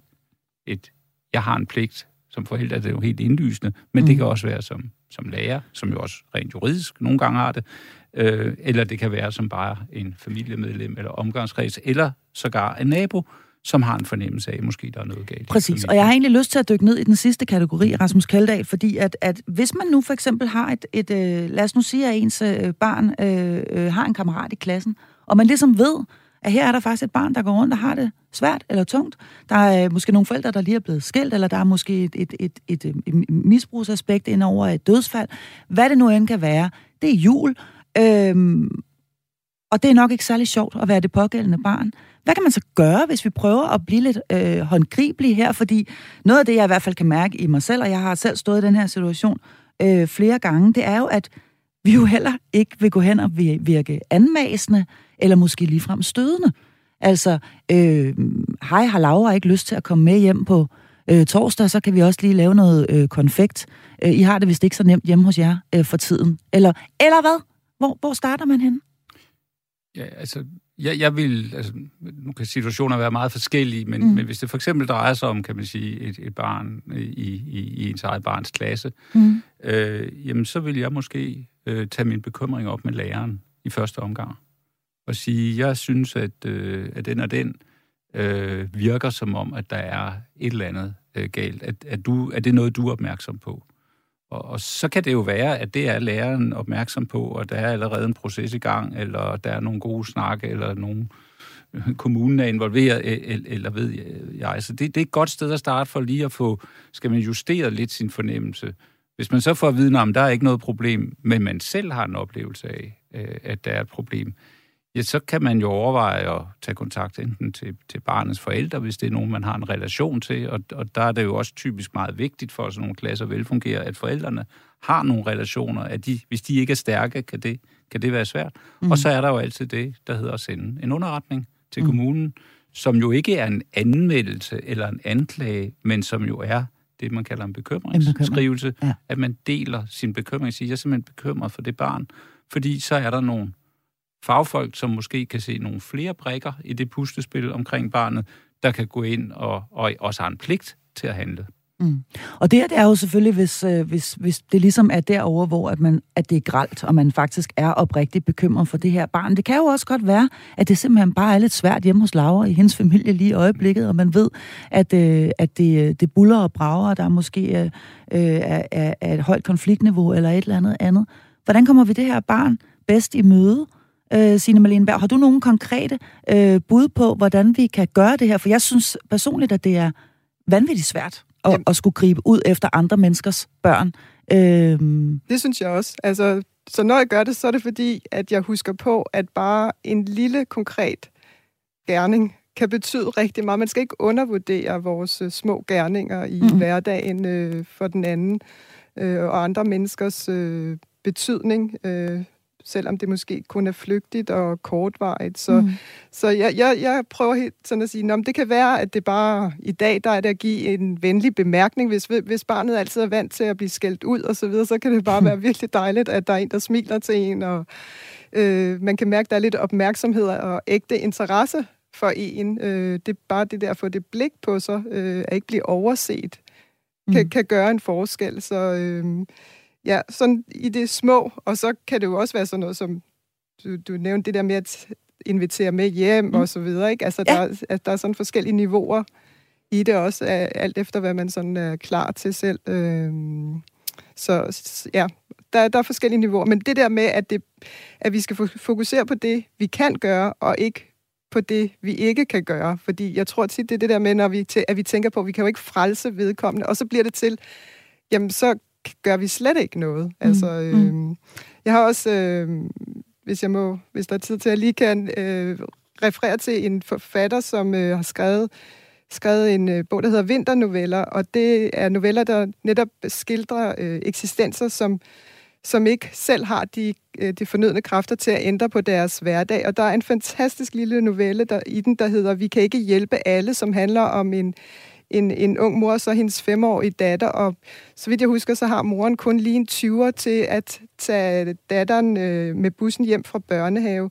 et jeg har en pligt som forældre er det jo helt indlysende, men mm. det kan også være som, som lærer, som jo også rent juridisk nogle gange har det, øh, eller det kan være som bare en familiemedlem eller omgangskreds, eller sågar en nabo, som har en fornemmelse af, at måske der er noget galt. Præcis, og jeg har egentlig lyst til at dykke ned i den sidste kategori, Rasmus Kaldal, fordi at, at hvis man nu for eksempel har et, et øh, lad os nu sige, at ens øh, barn øh, øh, har en kammerat i klassen, og man ligesom ved, at her er der faktisk et barn, der går rundt og har det svært eller tungt. Der er øh, måske nogle forældre, der lige er blevet skilt, eller der er måske et, et, et, et, øh, et misbrugsaspekt ind over et dødsfald. Hvad det nu end kan være, det er jul. Øhm, og det er nok ikke særlig sjovt at være det pågældende barn. Hvad kan man så gøre, hvis vi prøver at blive lidt øh, håndgribelige her? Fordi noget af det, jeg i hvert fald kan mærke i mig selv, og jeg har selv stået i den her situation øh, flere gange, det er jo, at vi jo heller ikke vil gå hen og virke anmasende, eller måske ligefrem stødende. Altså, øh, hej, har Laura ikke lyst til at komme med hjem på øh, torsdag, så kan vi også lige lave noget øh, konfekt. Øh, I har det vist ikke så nemt hjemme hos jer øh, for tiden. Eller, eller hvad? Hvor, hvor starter man hen? Ja, altså, jeg, jeg vil, altså, nu kan situationer være meget forskellige, men, mm. men hvis det for eksempel drejer sig om, kan man sige, et, et barn i, i, i ens eget barns klasse, mm. øh, jamen så vil jeg måske øh, tage min bekymring op med læreren i første omgang. Og sige, jeg synes, at, øh, at den og den øh, virker som om, at der er et eller andet øh, galt. At, at, du, er det noget, du er opmærksom på. Og, og så kan det jo være, at det er læreren opmærksom på, og der er allerede en proces i gang, eller der er nogle gode snakke, eller nogen øh, kommunen er involveret, eller ved jeg. Så det, det er et godt sted at starte for lige at få, skal man justere lidt sin fornemmelse. Hvis man så får at vide, at der er ikke noget problem, men man selv har en oplevelse af, øh, at der er et problem, ja, så kan man jo overveje at tage kontakt enten til, til barnets forældre, hvis det er nogen, man har en relation til, og, og der er det jo også typisk meget vigtigt for, at sådan nogle klasser velfungerer, at forældrene har nogle relationer, at de, hvis de ikke er stærke, kan det, kan det være svært. Mm. Og så er der jo altid det, der hedder at sende en underretning til mm. kommunen, som jo ikke er en anmeldelse eller en anklage, men som jo er det, man kalder en bekymringsskrivelse, en bekymring. ja. at man deler sin bekymring siger, jeg er simpelthen bekymret for det barn, fordi så er der nogle fagfolk, som måske kan se nogle flere brækker i det puslespil omkring barnet, der kan gå ind og, og også har en pligt til at handle. Mm. Og det, det er jo selvfølgelig, hvis, øh, hvis, hvis det ligesom er derover, hvor at, man, at det er gralt, og man faktisk er oprigtigt bekymret for det her barn. Det kan jo også godt være, at det simpelthen bare er lidt svært hjemme hos Laura i hendes familie lige i øjeblikket, og man ved, at, øh, at det, øh, det buller og brager, og der måske øh, øh, er, er, er et højt konfliktniveau eller et eller andet andet. Hvordan kommer vi det her barn bedst i møde? Øh, Signe Malene Berg. Har du nogle konkrete øh, bud på, hvordan vi kan gøre det her? For jeg synes personligt, at det er vanvittigt svært at, at skulle gribe ud efter andre menneskers børn. Øh... Det synes jeg også. Altså, så når jeg gør det, så er det fordi, at jeg husker på, at bare en lille konkret gerning kan betyde rigtig meget. Man skal ikke undervurdere vores øh, små gerninger i mm. hverdagen øh, for den anden øh, og andre menneskers øh, betydning. Øh, selvom det måske kun er flygtigt og kortvarigt. Så, mm. så jeg, jeg, jeg prøver helt sådan at sige, at det kan være, at det bare i dag, der er det at give en venlig bemærkning. Hvis, hvis barnet altid er vant til at blive skældt ud og så videre, så kan det bare være virkelig dejligt, at der er en, der smiler til en, og øh, man kan mærke, at der er lidt opmærksomhed og ægte interesse for en. Øh, det er bare det der at få det blik på sig, øh, at ikke blive overset, kan, mm. kan gøre en forskel. Så... Øh, Ja, sådan i det små, og så kan det jo også være sådan noget som, du, du nævnte det der med at invitere med hjem mm. og så videre, ikke? Altså, ja. der, at der er sådan forskellige niveauer i det også, alt efter hvad man sådan er klar til selv. Øhm, så ja, der, der er forskellige niveauer, men det der med, at, det, at vi skal fokusere på det, vi kan gøre, og ikke på det, vi ikke kan gøre. Fordi jeg tror tit, det er det der med, når vi, at vi tænker på, at vi kan jo ikke frelse vedkommende, og så bliver det til, jamen så gør vi slet ikke noget. Mm. Altså, øh, mm. Jeg har også, øh, hvis jeg må, hvis der er tid til, at lige kan øh, referere til en forfatter, som øh, har skrevet skrevet en øh, bog, der hedder Vinternoveller, og det er noveller, der netop skildrer øh, eksistenser, som, som ikke selv har de, øh, de fornødne kræfter til at ændre på deres hverdag. Og der er en fantastisk lille novelle der, i den, der hedder Vi kan ikke hjælpe alle, som handler om en, en, en ung mor og så hendes femårige datter, og så vidt jeg husker, så har moren kun lige en 20'er til at tage datteren øh, med bussen hjem fra børnehave.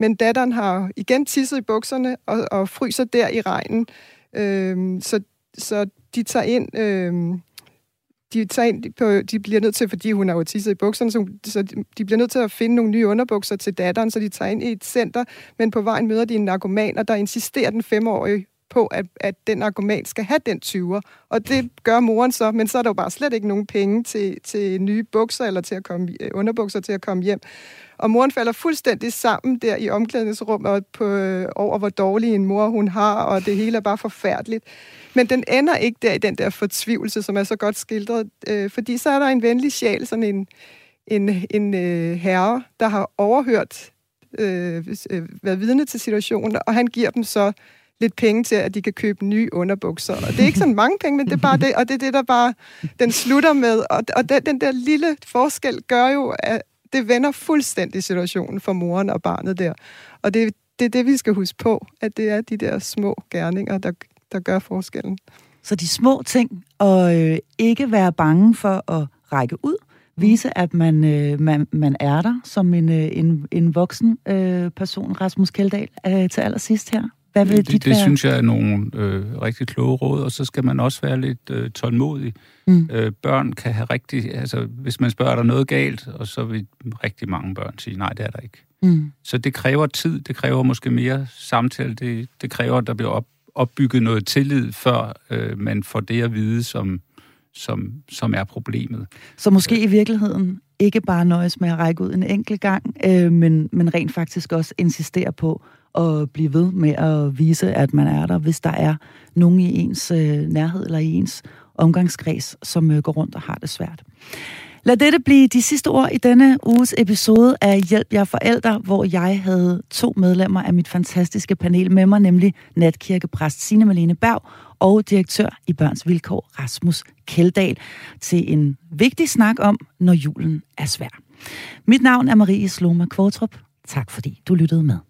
Men datteren har igen tisset i bukserne og, og fryser der i regnen. Øh, så, så de tager ind... Øh, de, tager ind på, de bliver nødt til, fordi hun har jo tisset i bukserne, så, så de bliver nødt til at finde nogle nye underbukser til datteren, så de tager ind i et center, men på vejen møder de en narkoman, og der insisterer den femårige på, at, at den argument skal have den 20'er. Og det gør moren så, men så er der jo bare slet ikke nogen penge til, til nye bukser eller til at komme, øh, underbukser til at komme hjem. Og moren falder fuldstændig sammen der i omklædningsrummet på, øh, over, hvor dårlig en mor hun har, og det hele er bare forfærdeligt. Men den ender ikke der i den der fortvivlelse, som er så godt skildret, øh, fordi så er der en venlig sjæl, sådan en, en, en øh, herre, der har overhørt øh, øh, været vidne til situationen, og han giver dem så lidt penge til, at de kan købe nye underbukser. Og det er ikke sådan mange penge, men det er bare det, og det er det, der bare, den slutter med. Og, og den, den der lille forskel gør jo, at det vender fuldstændig situationen for moren og barnet der. Og det, det er det, vi skal huske på, at det er de der små gerninger, der, der gør forskellen. Så de små ting, og øh, ikke være bange for at række ud, vise, at man, øh, man, man er der som en, øh, en, en voksen øh, person, Rasmus Keldahl, øh, til allersidst her. Hvad vil det, dit det være? synes jeg er nogle øh, rigtig kloge råd, og så skal man også være lidt øh, tålmodig. Mm. Øh, børn kan have rigtig... Altså, hvis man spørger, er der noget galt, og så vil rigtig mange børn sige, nej, det er der ikke. Mm. Så det kræver tid, det kræver måske mere samtale, det, det kræver, at der bliver op, opbygget noget tillid, før øh, man får det at vide, som, som, som er problemet. Så måske i virkeligheden ikke bare nøjes med at række ud en enkelt gang, øh, men, men rent faktisk også insistere på at blive ved med at vise, at man er der, hvis der er nogen i ens øh, nærhed eller i ens omgangskreds, som øh, går rundt og har det svært. Lad dette blive de sidste ord i denne uges episode af Hjælp jer forældre, hvor jeg havde to medlemmer af mit fantastiske panel med mig, nemlig natkirkepræst Signe Malene Berg og direktør i Børns Vilkår Rasmus Keldahl, til en vigtig snak om, når julen er svær. Mit navn er Marie Sloma Kvortrup. Tak fordi du lyttede med.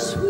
Sweet.